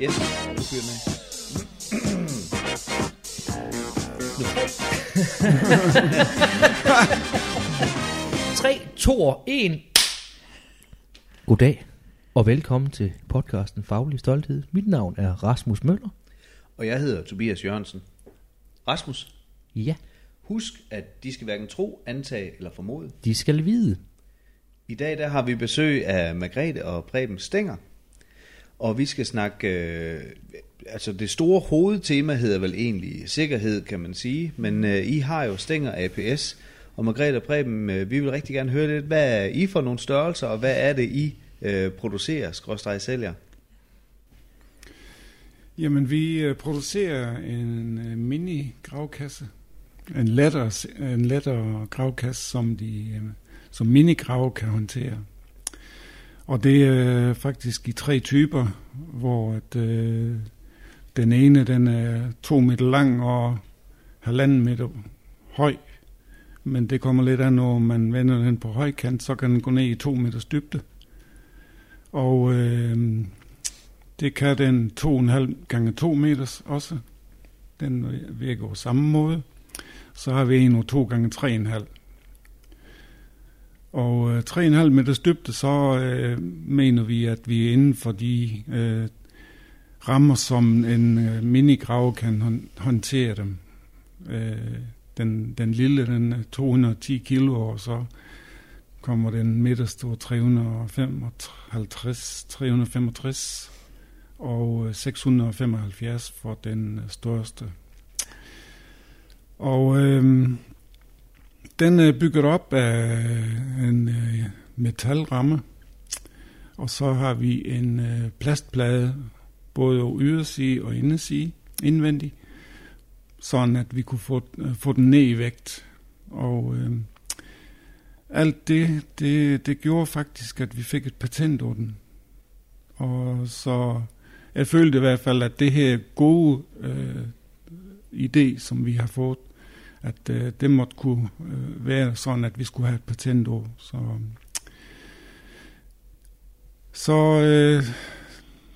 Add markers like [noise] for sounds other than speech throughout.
Yes, du fyrer med. Nu. 3, 2 og 1. Goddag og velkommen til podcasten Faglig Stolthed. Mit navn er Rasmus Møller. Og jeg hedder Tobias Jørgensen. Rasmus, Ja, husk, at de skal hverken tro, antage eller formode. de skal vide. I dag der har vi besøg af Margrethe og Preben Stenger. Og vi skal snakke, øh, altså det store hovedtema hedder vel egentlig sikkerhed, kan man sige. Men øh, I har jo Stænger APS. Og Margrethe og Preben, øh, vi vil rigtig gerne høre lidt, hvad er I for nogle størrelser, og hvad er det, I øh, producerer, skråstrej sælger? Jamen, vi øh, producerer en øh, mini-gravkasse. En lettere, en lettere gravkasse, som, de, øh, som mini-grave kan håndtere. Og det er faktisk i tre typer, hvor at, øh, den ene den er to meter lang og halvanden meter høj. Men det kommer lidt an, når man vender den på højkant, så kan den gå ned i to meters dybde. Og øh, det kan den 2,5 gange 2 meters også. Den virker på samme måde. Så har vi en og 2 gange 3,5. Og øh, 3,5 meters dybde, så øh, mener vi, at vi er inden for de øh, rammer, som en øh, minigrave kan hon- håndtere dem. Øh, den, den lille, den er 210 kilo, og så kommer den midterste 355, 365 og 675 øh, for den øh, største. Og øh, den øh, er bygget op af øh, en øh, metalramme, og så har vi en plastplade, både yderside og inderside, indvendig, sådan at vi kunne få, få den ned i vægt. Og øh, alt det, det, det gjorde faktisk, at vi fik et patent på den. Og så jeg følte i hvert fald, at det her gode øh, idé, som vi har fået, at øh, det måtte kunne øh, være sådan, at vi skulle have et patent over. Så, så øh,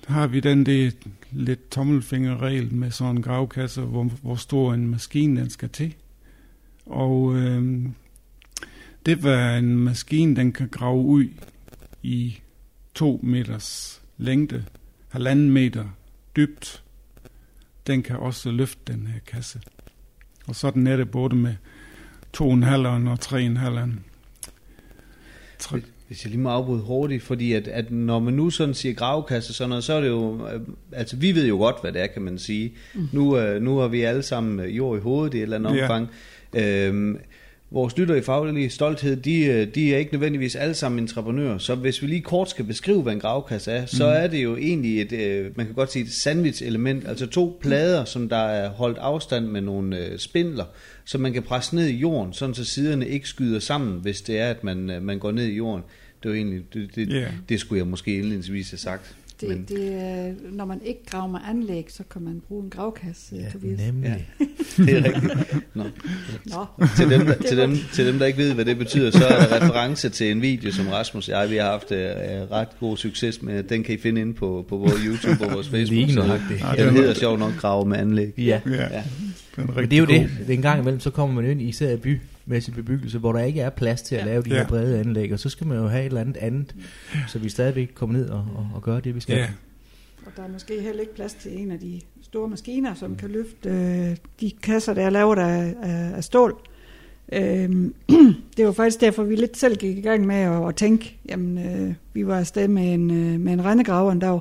har vi den der lidt tommelfingerregel med sådan en gravkasse, hvor, hvor stor en maskine den skal til. Og øh, det var en maskine, den kan grave ud i to meters længde, halvanden meter dybt. Den kan også løfte den her kasse. Og sådan er det både med 2,5 og 3,5. Tre- Hvis jeg lige må afbryde hurtigt, fordi at, at når man nu sådan siger gravkasse sådan noget, så er det jo, øh, altså vi ved jo godt, hvad det er, kan man sige. Mm. Nu, øh, nu har vi alle sammen øh, jord i hovedet i et eller andet Ja. omfang. Øhm, vores lytter i faglig stolthed, de, øh, de er ikke nødvendigvis alle sammen entreprenører, så hvis vi lige kort skal beskrive, hvad en gravkasse er, så er det jo egentlig et, øh, man kan godt sige et sandwich-element, altså to plader, som der er holdt afstand med nogle øh, spindler, så man kan presse ned i jorden, sådan så siderne ikke skyder sammen, hvis det er, at man, man går ned i jorden. Det er jo egentlig, det, det, Ja. det skulle jeg måske indledningsvis have sagt. Det, Men- det, er- når man ikke graver med anlæg, så kan man bruge en gravkasse, ja, Tobias. nemlig. Ja. [laughs] Det er rigtigt. Nå. Nå, Til dem, der, Det til, dem, til dem, der ikke ved, hvad det betyder, så er der reference til en video, som Rasmus og jeg vi har haft uh, ret god succes med. Den kan I finde inde på, på vores YouTube og vores Facebook. Lige Så nøjagtigt. Ja, Den hedder sjovt nok Grave med anlæg. Ja. Ja, Ja. Men det er jo god. det. det er en gang imellem, så kommer man ind i især bymæssig bebyggelse, hvor der ikke er plads til at Ja. lave de Ja. her brede anlæg, og så skal man jo have et eller andet andet, så vi stadigvæk kommer ned og, og, og gør det, vi skal. Ja, og der er måske heller ikke plads til en af de store maskiner, som kan løfte øh, de kasser, der er lavet af, af, af stål. Øhm, [clears throat] det var faktisk derfor, vi lidt selv gik i gang med at, at tænke, jamen, øh, vi var afsted med en, øh, med en rendegraver en dag,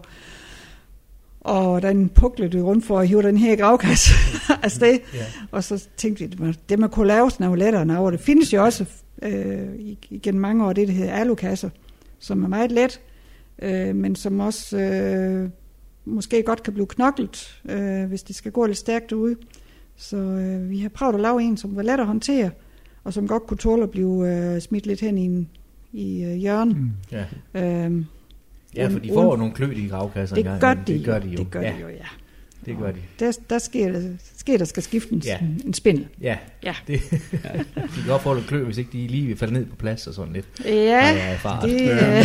og den puklede rundt for at hive den her gravkasse [laughs] afsted. Ja. Og så tænkte vi, at det man kunne lave sådan noget lettere over. Det findes jo også øh, igen mange år, det der hedder alukasser, som er meget let, øh, men som også øh, måske godt kan blive knoklet, øh, hvis det skal gå lidt stærkt ud. Så øh, vi har prøvet at lave en, som var let at håndtere, og som godt kunne tåle at blive øh, smidt lidt hen i, en, i øh, hjørnet. Mm. Ja. Øh, ja, for de får jo nogle klø i gravkasser det gør de, Det gør de jo. Det gør ja, de jo, ja. det gør de. Der, der sker, der, sker, der skal skifte en, Ja. ja. en spindel. Ja, Ja. det, [laughs] de kan godt få lidt klø, hvis ikke de lige vil falde ned på plads og sådan lidt. Ja, Har det, Ja. øh,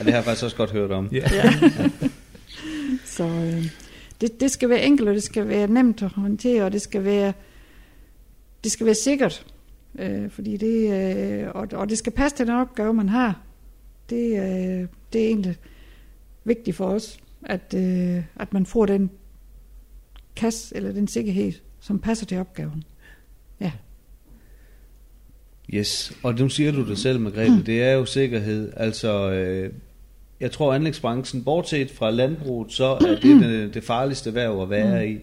Og det har jeg faktisk også godt hørt om. Ja. ja. Så øh, det, det skal være enkelt, og det skal være nemt at håndtere, og det skal være, det skal være sikkert. Øh, fordi det, øh, og, og det skal passe til den opgave, man har. Det, øh, det er egentlig vigtigt for os, at, øh, at man får den kasse eller den sikkerhed, som passer til opgaven. Ja. Yes, og nu siger du det selv, Margrethe, det er jo sikkerhed. Altså, øh, jeg tror anlægsbranchen, bortset fra landbruget, så er det det, det farligste værv at være i.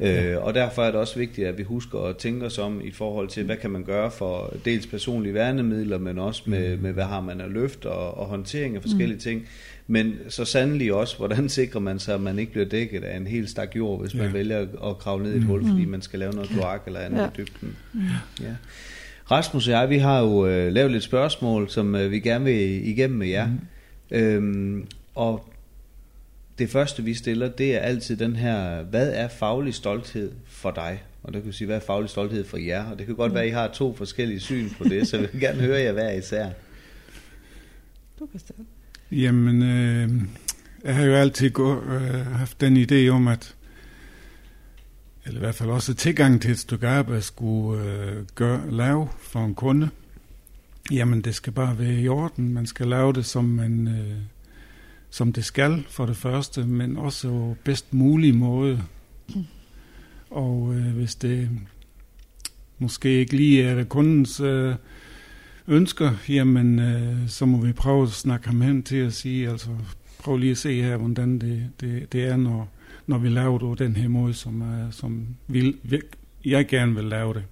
Øh, og derfor er det også vigtigt, at vi husker at tænke os om i forhold til, hvad kan man gøre for dels personlige værnemidler, men også med, med hvad har man af løft og, og håndtering af forskellige ting. Men så sandelig også, hvordan sikrer man sig, at man ikke bliver dækket af en helt stak jord, hvis man Ja. vælger at, at kravle ned i et hul, fordi man skal lave noget kloak eller andet Ja. i dybden. Ja. Rasmus og jeg, vi har jo øh, lavet lidt spørgsmål, som øh, vi gerne vil igennem med jer. Mm. Øhm, og det første, vi stiller, det er altid den her, hvad er faglig stolthed for dig? Og det kan sige, hvad er faglig stolthed for jer? Og det kan godt være, at I har to forskellige syn på det, så jeg vil gerne høre jer hver især. Du kan starte. Jamen, øh, jeg har jo altid gå, øh, haft den idé om, at eller i hvert fald også tilgang til et stykke arbejde skulle øh, gøre, lave for en kunde. Jamen, det skal bare være i orden. Man skal lave det, som, man, øh, som det skal for det første, men også på bedst mulig måde. Og øh, hvis det måske ikke lige er kundens øh, ønsker, jamen øh, så må vi prøve at snakke ham hen til at sige, altså prøv lige at se her, hvordan det, det, det er, når, når vi laver det på den her måde, som, er, som vil, vi, jeg gerne vil lave det.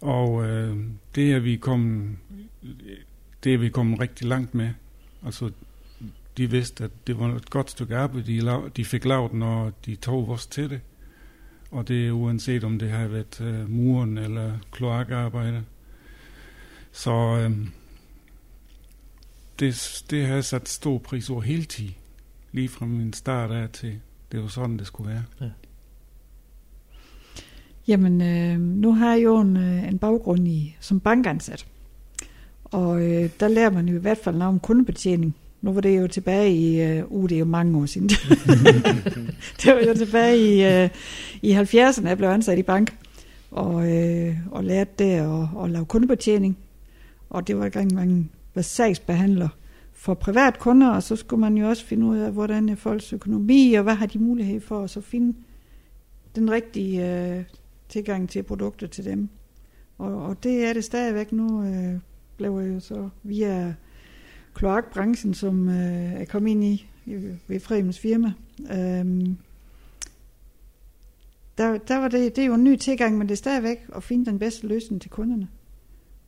Og øh, det er vi kommet, det er vi kommet rigtig langt med. Altså, de vidste, at det var et godt stykke arbejde, de, lav, de fik lavet, når de tog os til det. Og det er uanset om det har været øh, muren eller kloakarbejde. Så øh, det, det har jeg sat stor pris over hele tiden. Lige fra min start af til, det var sådan, det skulle være. Jamen, øh, nu har jeg jo en, øh, en baggrund i som bankansat. Og øh, der lærer man jo i hvert fald noget om kundebetjening. Nu var det jo tilbage i, øh, uh, det er jo mange år siden. [laughs] det var jo tilbage i, øh, i 70'erne, jeg blev ansat i bank. Og, øh, og lærte der at, at lave kundebetjening. Og det var gang, man var sagsbehandler for privat kunder, og så skulle man jo også finde ud af, hvordan er folks økonomi, og hvad har de mulighed for at så finde den rigtige øh, tilgang til produkter til dem. Og, og det er det stadigvæk nu. Øh, blev jeg jo så via kloakbranchen, som øh, jeg kom ind i, i ved Fremens firma. Øhm, der, der var det, det er jo en ny tilgang, men det er stadigvæk at finde den bedste løsning til kunderne.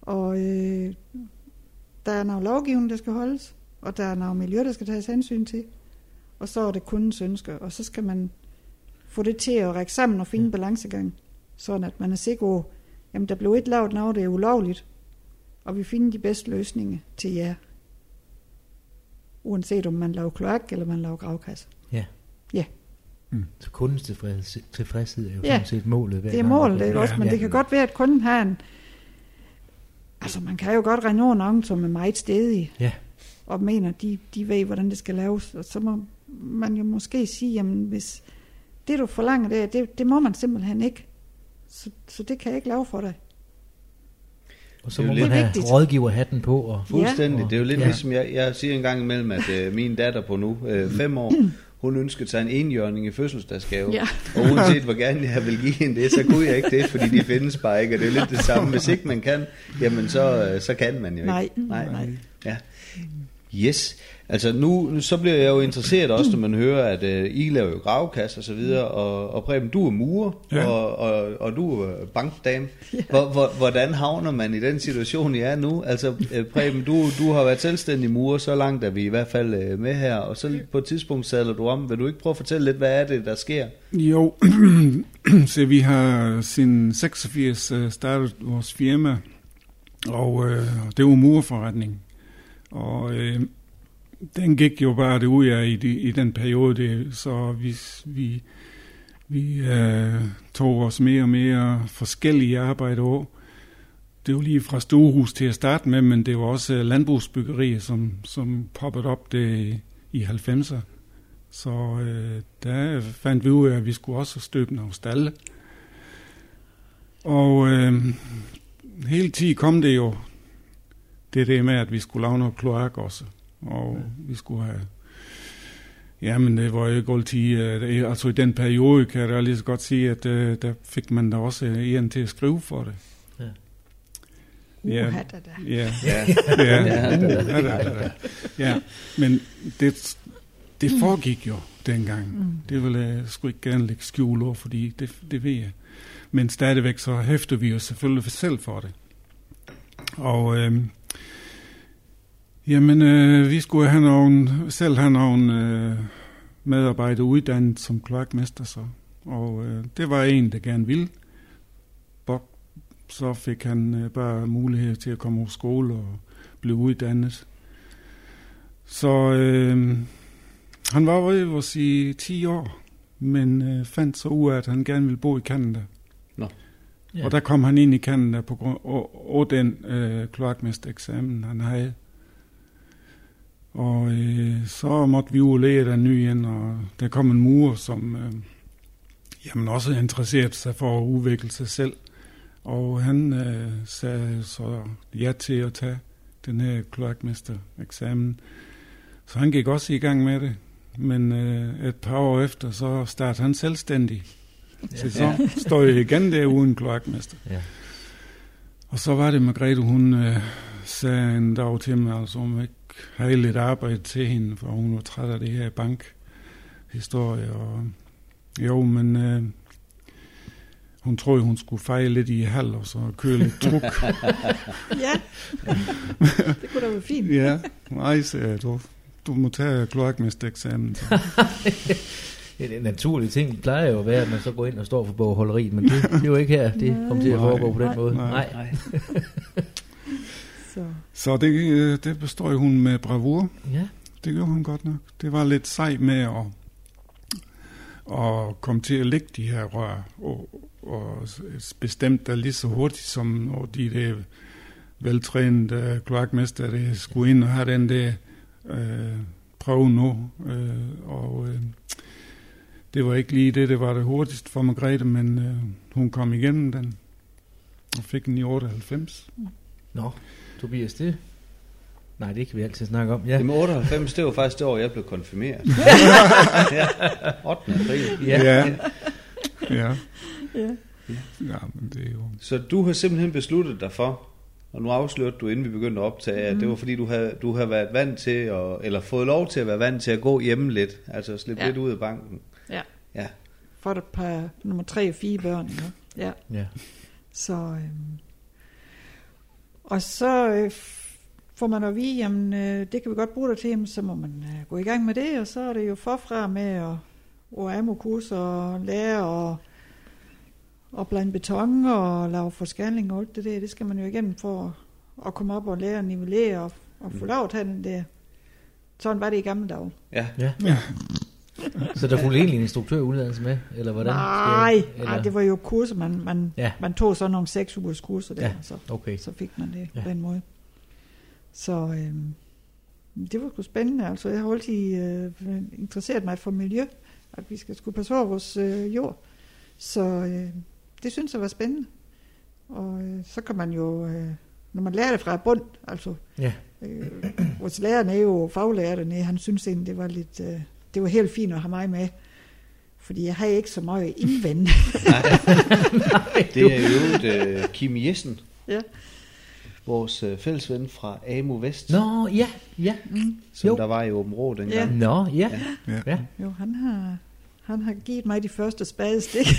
Og øh, der er noget lovgivning, der skal holdes, og der er noget miljø, der skal tages hensyn til. Og så er det kundens ønsker, og så skal man få det til at række sammen og finde en balancegang, sådan at man er sikker på, jamen der blev ikke lavet noget, det er ulovligt, og vi finder de bedste løsninger til jer. Uanset om man laver kloak eller man laver gravkasse. Så kundens tilfreds, tilfredshed er jo Ja. sådan set målet. hver Det er målet, får- ikke også? Men Ja. det kan godt være, at kunden har en... Altså, man kan jo godt regne over nogen, som er meget stedige. Ja. Og mener, de, de ved, hvordan det skal laves. Og så må man jo måske sige, jamen, hvis det, du forlanger, det, det, det må man simpelthen ikke. Så, så det kan jeg ikke lave for dig. Og så Det er må man lidt- have vigtigt. rådgiverhatten på. Og, Fuldstændig. Ja. Det er jo lidt Ja. ja. ligesom, jeg, jeg siger en gang imellem, at øh, min datter på nu, øh, fem år, [clears throat] hun ønskede sig en enhjørning i fødselsdagsgave. Ja. Og uanset hvor gerne jeg ville give hende det, så kunne jeg ikke det, fordi de findes bare ikke. Og det er jo lidt det samme. Hvis ikke man kan, jamen så, øh, så kan man jo ikke. Nej, Nej. nej. Ja. Yes. Altså nu, så bliver jeg jo interesseret også, når man hører, at øh, I laver jo gravkasse og så videre, og, og Preben, du er murer, Ja. og, og, og du er bankdame. Ja. Hvor, hvor, hvordan havner man i den situation, I er nu? Altså øh, Preben, du, du har været selvstændig murer, så langt er vi i hvert fald øh, med her, og så på et tidspunkt sadler du om. Vil du ikke prøve at fortælle lidt, hvad er det, der sker? Jo, [clears throat] så vi har siden 86 øh, startet vores firma, og øh, det var murforretning. Og øh, den gik jo bare det ud af i, de, i den periode, det, så vi, vi, vi øh, tog os mere og mere forskellige arbejde over. Det var lige fra stuehus til at starte med, men det var også øh, landbrugsbyggerier, som, som poppede op det i 90'er. Så øh, der fandt vi ud af, at vi skulle også støbe nogle stalle. Og øh, hele tiden kom det jo det der med, at vi skulle lave noget kloak også. Og ja. vi skulle have... Jamen, det var jo ikke altid... øh, Altså i den periode kan jeg da lige så godt sige, at øh, der fik man da også en til at skrive for det. Ja. Ja, Ja. ja, Ja, men det, det foregik jo dengang. Mm. Det vil jeg sgu ikke gerne lægge skjul over, fordi det, det ved jeg. Men stadigvæk så hæfter vi jo selvfølgelig selv for det. Og øh, jamen, øh, vi skulle have nogen, selv have nogle øh, medarbejdere uddannet som kloakmester så. Og øh, det var en, der gerne ville. Bok, så fik han øh, bare mulighed til at komme på skole og blive uddannet. Så øh, han var ved at sige 10 år, men øh, fandt så ud af, at han gerne ville bo i Canada. Ja. Og der kom han ind i Canada på grund af, af den øh, kloakmestereksamen, han havde. Og øh, så måtte vi jo lære den ny igen, og der kom en mur, som øh, jamen også interesserede sig for at udvikle sig selv. Og han øh, sagde så ja til at tage den her kloakmestereksamen. Så han gik også i gang med det. Men øh, et par år efter, så startede han selvstændig. Så så står jeg igen der uden kloakmester. Ja. Og så var det Margrethe, hun øh, sagde en dag til mig, altså om ikke havde lidt arbejde til hende, for hun var træt af det her bankhistorie. Og, jo, men øh, hun troede, hun skulle fejle lidt i hal, og så køre lidt truk. [laughs] Ja, [laughs] det kunne da være fint. ja, nej, sagde jeg, du, du må tage kloakmestereksamen. [laughs] Er en naturlig ting. Det plejer jo at være, at man så går ind og står for bogholderiet, men det, det er jo ikke her. Det kommer til at foregå på den Nej. måde. Nej. Nej. Så, det, øh, det består hun med bravur. Ja. Det gjorde hun godt nok. Det var lidt sej med at, at komme til at lægge de her rør, og, og bestemt der lige så hurtigt som når de der veltrænede kloakmester, der skulle ind og have den der øh, prøve nu. Øh, og øh, det var ikke lige det, det var det hurtigst for Margrethe, men øh, hun kom igennem den og fik den i 98. Nå, Tobias, det... Nej, det kan vi altid snakke om. Ja. Jamen 98, det var faktisk det år, jeg blev konfirmeret. [laughs] ja. 8. april. Ja. ja. ja. ja. Ja, men det er jo... Så du har simpelthen besluttet dig for, og nu afslørte du, inden vi begyndte at optage, at Mhm. det var fordi, du havde, du havde været vant til, at, eller fået lov til at være vant til at gå hjemme lidt, altså slippe Ja. lidt ud af banken. Ja. Ja. For et par nummer tre og fire børn. Ja. ja. ja. Så, øhm, og så øh, får man at vide, jamen øh, det kan vi godt bruge dig til, jamen, så må man øh, gå i gang med det, og så er det jo forfra med at og amokurs og lære og, og blande beton og lave forskalling og alt det der, det skal man jo igennem for at, at komme op og lære at nivellere og, og få Mm. lov at have den der. Sådan var det i gamle dage. Ja. ja. Ja. [laughs] Så der fulgte egentlig en instruktøruddannelse med, eller hvordan? Nej, jeg- nej, det var jo kurser, man, man, Ja. man tog sådan nogle seks ugers kurser der, Ja. så, Okay. så fik man det ja. på den måde. Så øhm, det var sgu spændende, altså jeg har altid øh, interesseret mig for miljø, at vi skal skulle passe over vores øh, jord. Så øh, det synes jeg var spændende. Og øh, så kan man jo, øh, når man lærer det fra bund, altså Ja. øh, vores lærer er jo faglærer dernede, han synes egentlig, det var lidt, øh, det var helt fint at have mig med. Fordi jeg har ikke så meget indvendt. [laughs] Det er jo øh, Kim Jessen, ja. vores øh, fælles ven fra AMU Vest, Nå, ja, ja. Mm. som jo. der var i Åben Rå dengang. Ja. Nå, ja. Ja. Ja. Jo, han har, han har givet mig de første spadestik. [laughs]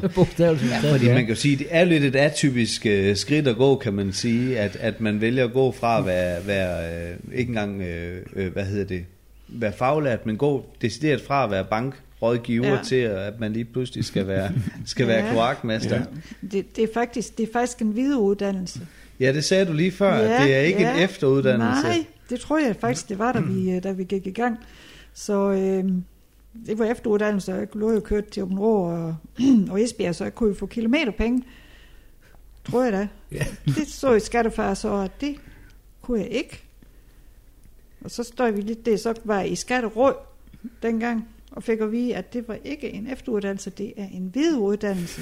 [laughs] Bogstaveligt. Ja, fordi man kan jo sige, det er lidt et atypisk øh, skridt at gå, kan man sige, at, at man vælger at gå fra at være, være øh, ikke engang, øh, øh, hvad hedder det, være faglært, men gå decideret fra at være bankrådgiver ja. Til, at man lige pludselig skal være, skal være Ja. kloakmester. Ja. Det, det, er faktisk, det er faktisk en videreuddannelse. ja, det sagde du lige før, ja, at det er ikke ja. en efteruddannelse. Nej, det tror jeg faktisk, det var, da vi, da vi gik i gang. Så øh, det var efteruddannelse, og jeg lå jo kørt til Åben og, [clears throat] og Esbjerg, så jeg kunne jo få kilometerpenge. Tror jeg da. Ja. Det så i skattefar så, at det kunne jeg ikke. Og så står vi lidt det, så var jeg i skatteråd, dengang, og fik at vide, at det var ikke en efteruddannelse, det er en videreuddannelse.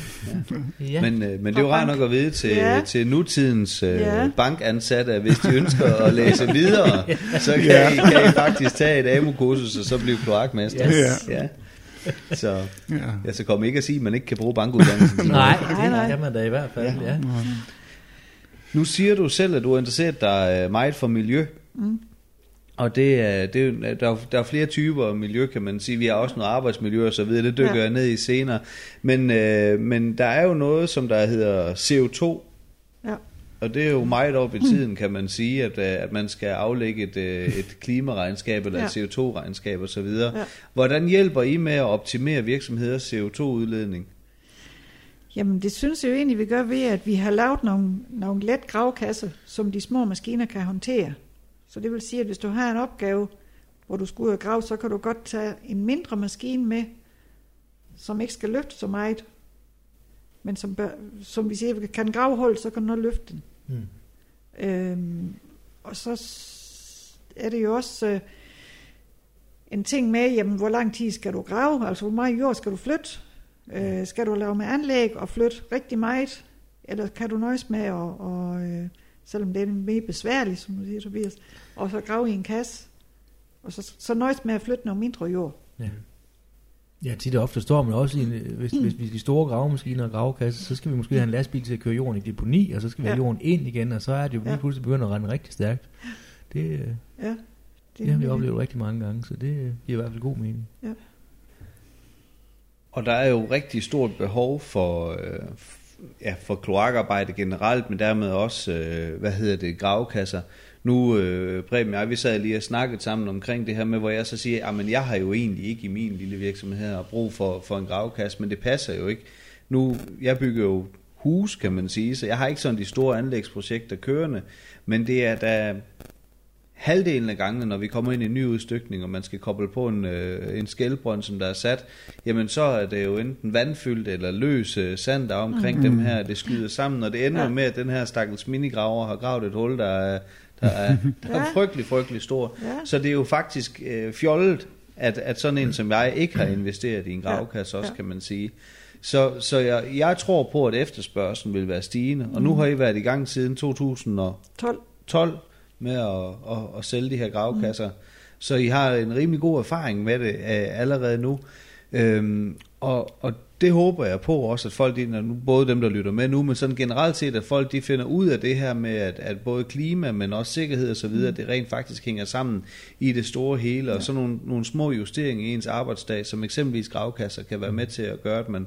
Ja. Men, øh, men det er jo Og rart nok at vide til, Ja. til nutidens øh, Ja. bankansatte, at hvis de ønsker at læse [laughs] videre, så kan, Ja. I, kan I faktisk tage et AMU-kursus og så blive kloakmester. Yes. Ja. Så, Ja. ja, så kom ikke at sige, at man ikke kan bruge bankuddannelsen. [laughs] Nej, Nej, det nej. kan man da i hvert fald, ja. Nu siger du selv, at du er interesseret dig øh, meget for miljø. Mm. Og det er, det er, der, er, der er flere typer af miljø, kan man sige. Vi har også noget arbejdsmiljø og så videre, det dykker Ja. jeg ned i senere. Men, øh, men der er jo noget, som der hedder CO2, Ja. og det er jo meget op i tiden, kan man sige, at, øh, at man skal aflægge et, øh, et klimaregnskab eller et Ja. CO2-regnskab og så videre. Ja. Hvordan hjælper I med at optimere virksomheders CO2-udledning? Jamen, det synes jeg jo egentlig, vi gør ved, at vi har lavet nogle, nogle let gravkasser, som de små maskiner kan håndtere. Så det vil sige, at hvis du har en opgave, hvor du skal ud og grave, så kan du godt tage en mindre maskine med, som ikke skal løfte så meget. Men som, bør, som vi siger, kan grave hul, så kan du nok løfte den. Mm. Øhm, og så er det jo også øh, en ting med, jamen, hvor lang tid skal du grave? Altså, hvor meget jord skal du flytte? Øh, skal du lave med anlæg og flytte rigtig meget? Eller kan du nøjes med, at, og, øh, selvom det er mere besværligt, som du siger, Tobias, og så grave i en kasse? Og så, så nøjes med at flytte noget mindre jord. Ja. Ja, tit og ofte står man også i, en, hvis, Mm. hvis vi skal store gravemaskiner og gravekasser, så skal vi måske have en lastbil til at køre jorden i deponi, og så skal vi have Ja. jorden ind igen, og så er det jo lige Ja. pludselig begyndt at rende rigtig stærkt. Det, øh, Ja, det har vi oplevet rigtig mange gange, så det øh, giver i hvert fald god mening. Og der er jo rigtig stort behov for, øh, ja, for kloakarbejde generelt, men dermed også, øh, hvad hedder det, gravkasser. Nu, øh, Preben og jeg, vi sad lige og snakket sammen omkring det her med, hvor jeg så siger, ah, at jeg har jo egentlig ikke i min lille virksomhed her brug for, for en gravkasse, men det passer jo ikke. Nu, jeg bygger jo hus, kan man sige, så jeg har ikke sådan de store anlægsprojekter kørende, men det er da halvdelen af gangene, når vi kommer ind i en ny udstykning, og man skal koble på en, øh, en skældbrønd, som der er sat, jamen så er det jo enten vandfyldt eller løs øh, sand, der er omkring mm. dem her, det skyder sammen, og det ender Ja. med, at den her stakkels minigraver har gravet et hul, der er, der er, [laughs] der er Ja. frygtelig, frygtelig stor. Ja. Så det er jo faktisk øh, fjollet, at, at sådan en som jeg ikke har investeret i en gravkasse også, Ja. kan man sige. Så, så jeg, jeg tror på, at efterspørgselen vil være stigende, og nu har I været i gang siden 2012 12. med at, at, at sælge de her gravkasser. Mm. Så I har en rimelig god erfaring med det øh, allerede nu. Øhm, og, og det håber jeg på også, at folk, de, nu, både dem, der lytter med nu, men sådan generelt set, at folk de finder ud af det her med, at, at både klima, men også sikkerhed og så videre, mm. det rent faktisk hænger sammen i det store hele, og så nogle, nogle små justeringer i ens arbejdsdag, som eksempelvis gravkasser, kan være med til at gøre, at man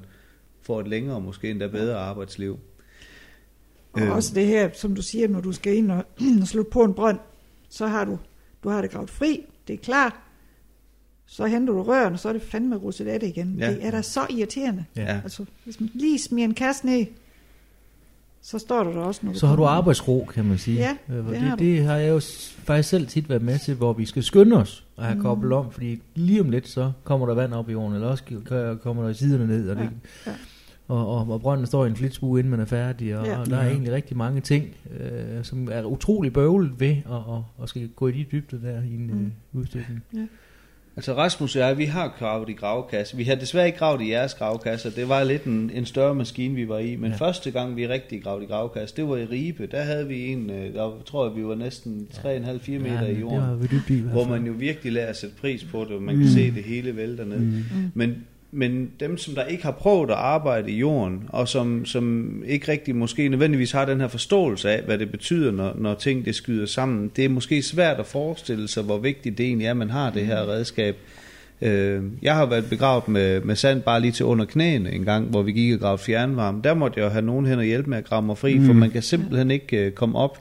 får et længere, måske endda bedre arbejdsliv. Og Øh. også det her, som du siger, når du skal ind og, [clears throat] og slutte på en brønd, så har du, du har det gravet fri, det er klart, så henter du røren, og så er det fandme russet af det igen. Ja. Det er da så irriterende. Ja. Altså, hvis man lige smider en kasse ned, så står der der også, du Så har du arbejdsro, kan man sige. Ja, Øh, og det har det, du. det har jeg jo faktisk selv tit været med til, hvor vi skal skynde os og have Mm. koblet om, fordi lige om lidt, så kommer der vand op i jorden, eller også kommer der siderne ned, og, det, Ja, ja. Og, og, og brønden står i en flitsbue, inden man er færdig, og, Ja. og der er Ja. egentlig rigtig mange ting, øh, som er utrolig bøvlet ved at, at, at skal gå i de dybder der i en Mm. mm. øh, udstykning. Altså Rasmus og jeg, vi har gravet i gravkasse. Vi har desværre ikke gravet i jeres gravkasse. Det var lidt en, en større maskine, vi var i. Men ja. Ja. første gang, vi rigtig gravede i gravkasse, det var i Ribe. Der havde vi en, øh, der tror jeg, vi var næsten 3,5-4 meter i det jorden. var vi dybt i, i Hvor man jo virkelig lærer at sætte pris på det, og man kan Mm. se det hele vælte dernede. Mm. Men, men dem, som der ikke har prøvet at arbejde i jorden, og som, som ikke rigtig måske nødvendigvis har den her forståelse af, hvad det betyder, når, når ting det skyder sammen, det er måske svært at forestille sig, hvor vigtigt det egentlig er, at man har det her redskab. Øh, jeg har været begravet med, med sand bare lige til under knæene en gang, hvor vi gik og gravede fjernvarme. Der måtte jeg jo have nogen hen og hjælpe med at grave mig fri, mm. for Mm. man kan simpelthen ikke øh, komme op.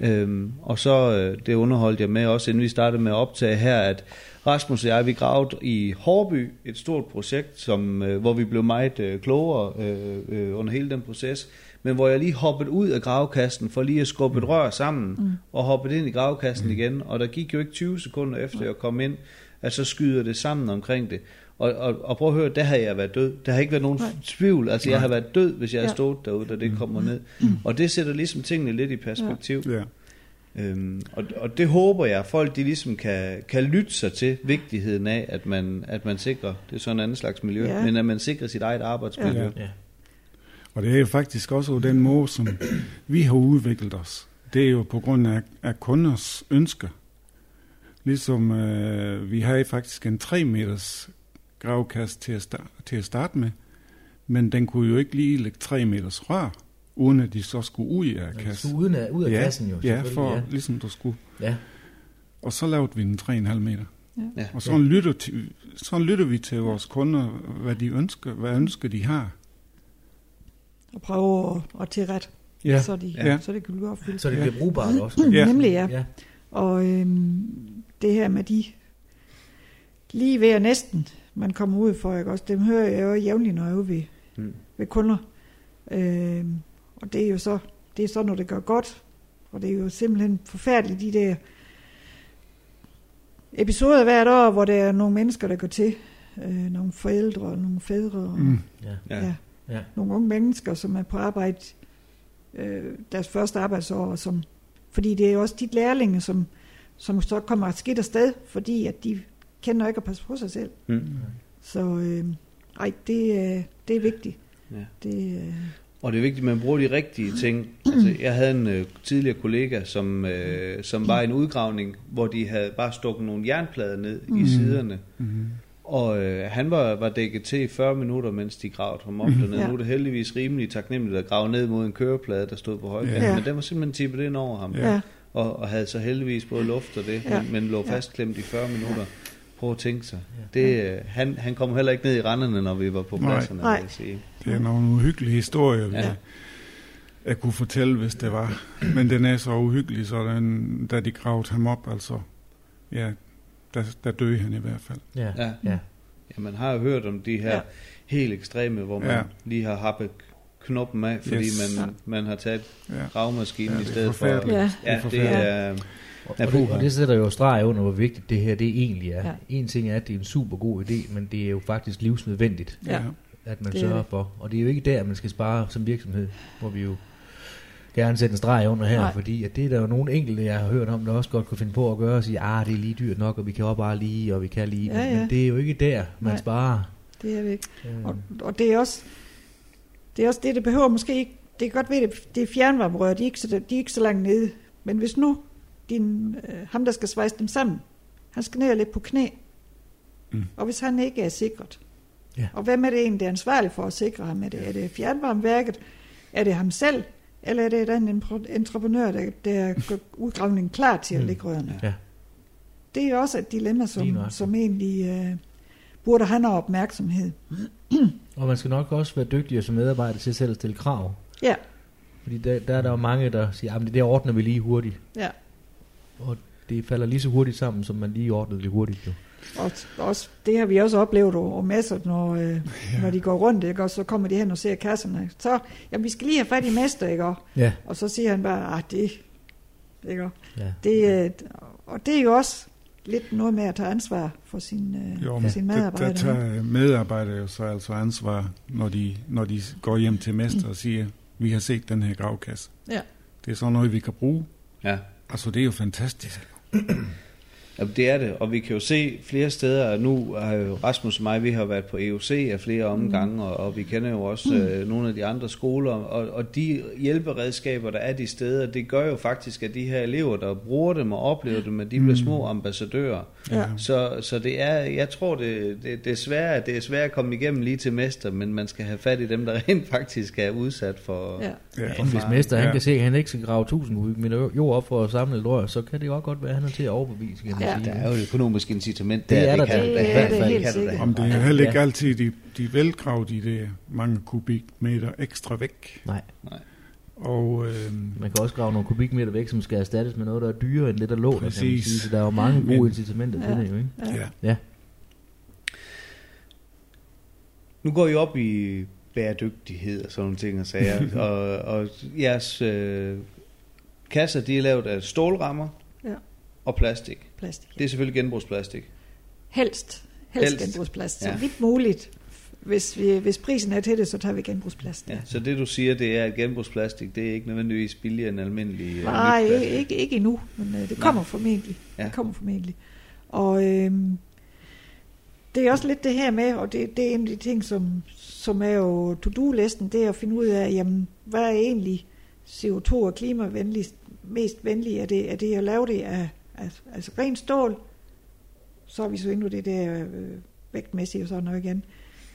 Nej. Øhm, og så øh, det underholdt jeg med også, inden vi startede med at optage her, at Rasmus og jeg, vi gravede i Hårby et stort projekt, som, øh, hvor vi blev meget øh, klogere øh, øh, under hele den proces, men hvor jeg lige hoppede ud af gravkassen for lige at skubbe et rør sammen, mm. og hoppede ind i gravkassen mm. igen, og der gik jo ikke 20 sekunder efter jeg kom ind, at så skyder det sammen omkring det. Og, og, og prøv at høre, der har jeg været død. Der har ikke været nogen Nej. tvivl. Altså, jeg Nej. har været død, hvis jeg Ja. havde stået derude, da det kommer ned. Og det sætter ligesom tingene lidt i perspektiv. Ja. Øhm, og, og det håber jeg, at folk de ligesom kan, kan lytte sig til vigtigheden af, at man, at man sikrer, det er sådan en anden slags miljø, Ja. men at man sikrer sit eget arbejdsmiljø. Ja. Ja. Og det er jo faktisk også den måde, som vi har udviklet os. Det er jo på grund af, af kunders ønsker. Ligesom øh, vi har faktisk en 3 meters gravkast til at, starte, til at starte med, men den kunne jo ikke lige lægge 3 meters rør, uden at de så skulle ud af kassen. så uden af, ud af ja, kassen jo. Ja, for ja. ligesom du skulle. ja. Og så lavede vi den 3,5 meter. Ja. Og sådan, lytter, til, sådan lytter vi til vores kunder, hvad de ønsker, hvad ønsker de har. Og prøve at, at tilrette, Ja, så, de, Ja. så det kan blive opfyldt. Så det Ja. bliver brugbart også. [clears throat] Ja. Nemlig, ja. ja. Og øhm, det her med de lige ved at næsten, man kommer ud for, ikke også, dem hører jeg jo jævnligt, når jeg er ude ved, Mm. ved kunder. Øhm, og det er jo så, det er så, når det gør godt. Og det er jo simpelthen forfærdeligt, de der episoder hvert år, hvor der er nogle mennesker, der går til. Øh, nogle forældre og nogle fædre og mm, Ja. Ja. ja, nogle unge mennesker, som er på arbejde øh, deres første arbejdsår, og som, fordi det er jo også de lærlinge, som, som så kommer skidt afsted, fordi at de kender ikke at passe på sig selv. Mm. Så øh, ej, det, øh, det er vigtigt. Ja. Det, øh, Og det er vigtigt, at man bruger de rigtige ting. Altså, jeg havde en øh, tidligere kollega, som, øh, som var i en udgravning, hvor de havde bare stukket nogle jernplader ned mm. i siderne. mm, Og øh, han var, var dækket til i 40 minutter, mens de gravede ham op dernede. Ja. Nu er det heldigvis rimelig taknemmeligt at grave ned mod en køreplade, der stod på højkant. Ja. Men den var simpelthen tippet ind over ham. Ja. Og, og havde så heldigvis både luft og det, Ja. men, men lå fastklemt i 40 minutter. Prøv at tænke sig. Det, øh, han, han kom heller ikke ned i renderne, når vi var på pladserne, Nej. vil jeg sige. Det er nogle uhyggelige historier, Ja. ja. jeg kunne fortælle, hvis det var. Men den er så uhyggelig, så den, da de gravede ham op, altså, ja, der, der døde han i hvert fald. Ja. Ja. ja. Ja, man har jo hørt om de her Ja. helt ekstreme, hvor man Ja. lige har happet knoppen af, fordi Yes. man, man har taget Ja. gravmaskinen Ja, i det stedet for. Ja. Ja, Det er det er... Og, Ja, og, det, og det sætter jo streg under, hvor vigtigt det her det egentlig er. Ja. En ting er, at det er en super god idé, men det er jo faktisk livsnødvendigt, Ja. At man Det er sørger det. for. Og det er jo ikke der, man skal spare som virksomhed, hvor vi jo gerne sætte en streg under her, Nej. Fordi at det er der jo nogle enkelte, jeg har hørt om, der også godt kunne finde på at gøre og sige, ah, det er lige dyrt nok, og vi kan også bare lige, og vi kan lige. Ja, Men, ja. men det er jo ikke der, man Nej. sparer. Det er væk. Øh, Og, og det er også det er også det, det behøver måske ikke. Det kan godt være, det, det er fjernvarmerør, de er, ikke så, de er ikke så langt nede. Men hvis nu din, øh, ham, der skal svejse dem sammen, han skal ned og ligge på knæ. Mm. Og hvis han ikke er sikret, Ja. og hvem er det egentlig, der er ansvarlig for at sikre ham? Er det, er det fjernvarmeværket? Er det ham selv? Eller er det den entreprenør, der, der gør udgravningen klar til at Mm. lægge rørene? Ja. Det er også et dilemma, som, som egentlig øh, burde have noget opmærksomhed. Og man skal nok også være dygtig som medarbejder til selv at stille krav. Ja, Fordi der, der er der jo mange, der siger, at det der ordner vi lige hurtigt. ja. Og det falder lige så hurtigt sammen, som man lige ordnede det hurtigt. Jo. Og også, det har vi også oplevet over masser, når, øh, ja. når de går rundt, ikke? og så kommer de hen og ser kasserne. Så, jamen, vi skal lige have fat i mester, ikke? Og, Ja. og så siger han bare, ah, det, ikke? ja. det øh, og det er jo også lidt noget med at tage ansvar for sin, øh, Jo, for men sin der, medarbejder. der tager medarbejdere jo så altså ansvar, når de, når de går hjem til mester og siger, vi har set den her gravkasse. Ja. Det er sådan noget, vi kan bruge. Ja. Altså, det er jo fantastisk. [clears throat] Ja, det er det, og vi kan jo se flere steder, nu har jo Rasmus og mig, vi har været på EUC af flere omgange, mm. og, og vi kender jo også øh, nogle af de andre skoler, og, og de hjælperedskaber, der er de steder, det gør jo faktisk, at de her elever, der bruger dem og oplever dem, at de bliver små ambassadører. Ja. Så, så det er, jeg tror, det, det, det, er svært, at det er svært at komme igennem lige til mester, men man skal have fat i dem, der [laughs] rent faktisk er udsat for... Ja. Ja. Hvis mester han Ja. kan se, at han ikke skal grave 1000 kubikmeter jord op for at samle et rør, så kan det jo også godt være, at han er til at overbevise, kan man Ja. sige. Der er jo et økonomisk incitament Det der. er der kan Det er I hvert det fald helt kan sikkert. Om det er Nej, heller ikke ja. altid, de, de velgraver de der mange kubikmeter ekstra væk. Nej, Og øh, man kan også grave nogle kubikmeter væk, som skal erstattes med noget, der er dyrere end det, der lå der, kan man Præcis. sige. Så der er jo mange gode Men- incitamenter til det jo, ikke? Ja. ja, Ja, Nu går I op i bæredygtighed og sådan nogle ting og sager, [laughs] og, og jeres øh, kasser, de er lavet af stålrammer Ja. og plastik. Plastik. Det er selvfølgelig genbrugsplastik. Helst. Helst, Helst. genbrugsplast. Så Ja. vidt muligt hvis, vi, hvis prisen er til det, så tager vi genbrugsplastik. Ja, så det du siger, det er, at genbrugsplastik, det er ikke nødvendigvis billigere end almindelig øh, Nej, ikke, ikke, endnu, men øh, det kommer formentlig. Ja. Det kommer formentlig. Og øh, det er også lidt det her med, og det, det er en af de ting, som, som er jo to-do-listen, det er at finde ud af, jamen, hvad er egentlig CO2 og klimavenligst, mest venlige? Er det, er det at lave det af, af altså rent stål? Så er vi så inde på det der øh, vægtmæssigt og sådan noget igen.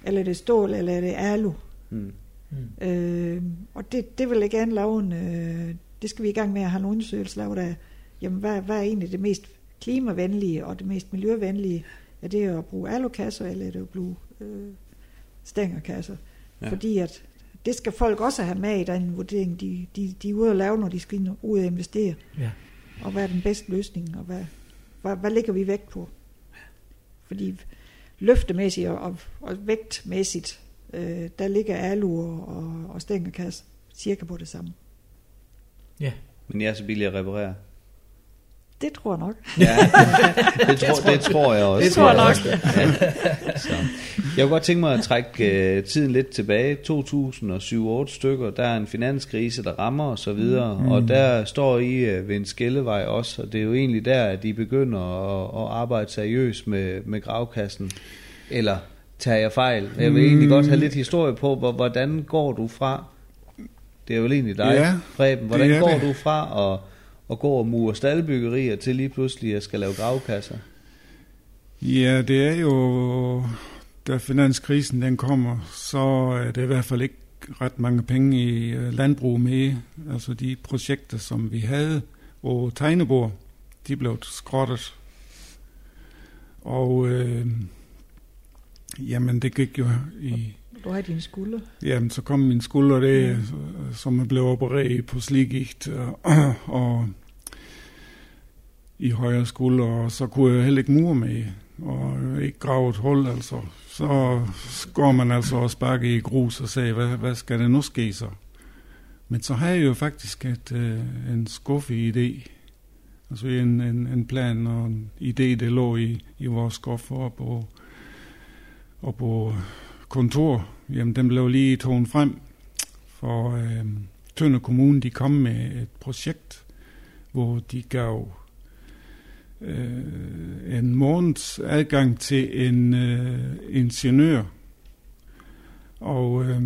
Eller er det stål, eller er det alu? Mm. Mm. Øh, og det, det vil jeg gerne lave en, øh, det skal vi i gang med at have en undersøgelse lavet af, jamen hvad, hvad er egentlig det mest klimavenlige og det mest miljøvenlige? Er det at bruge alukasser, eller er det at bruge øh, stængerkasser? Ja. Fordi at det skal folk også have med i den vurdering, de, de, de er ude at lave, når de skal ud og investere. Ja. Og hvad er den bedste løsning, og hvad, hvad, hvad ligger vi vægt på? Fordi løftemæssigt og, og, og vægtmæssigt, øh, der ligger alu og, og, og stængerkasse cirka på det samme. Ja. Men jeg er så billig at reparere. Det tror jeg nok. Ja, [laughs] det, tror, det tror jeg også. Det tror jeg nok. Ja. Så. Jeg kunne godt tænke mig at trække uh, tiden lidt tilbage. 2007-8 stykker, der er en finanskrise, der rammer og så videre, mm. og der står I uh, ved en skillevej også, og det er jo egentlig der, at I begynder at, at arbejde seriøst med, med gravkassen. Eller tager jeg fejl? Jeg vil egentlig godt have lidt historie på, hvor, hvordan går du fra, det er jo egentlig dig, Ja, Preben, hvordan det går det. du fra at, og går og murer staldbyggerier til lige pludselig at skal lave gravkasser? Ja, det er jo, da finanskrisen den kommer, så er det i hvert fald ikke ret mange penge i øh, landbrug med. Altså de projekter, som vi havde på tegnebord, de blev skrottet. Og øh, jamen, det gik jo i... Du har dine skulder. Jamen, så kom min skulder, det, som jeg blev opereret på sliggigt, og, øh, og i højre skulder, og så kunne jeg heller ikke mure med, og ikke grave et hul, altså. Så går man altså og sparker i grus og sagde, hvad, hvad skal det nu ske så? Men så har jeg jo faktisk et, øh, en skuffe idé, altså en, en, en plan og en idé, det lå i, i vores skuffe og på, og på kontor, jamen den blev lige tonet frem, for øh, Tønder Kommune, de kom med et projekt, hvor de gav øh, en måneds adgang til en øh, ingeniør. Og øh,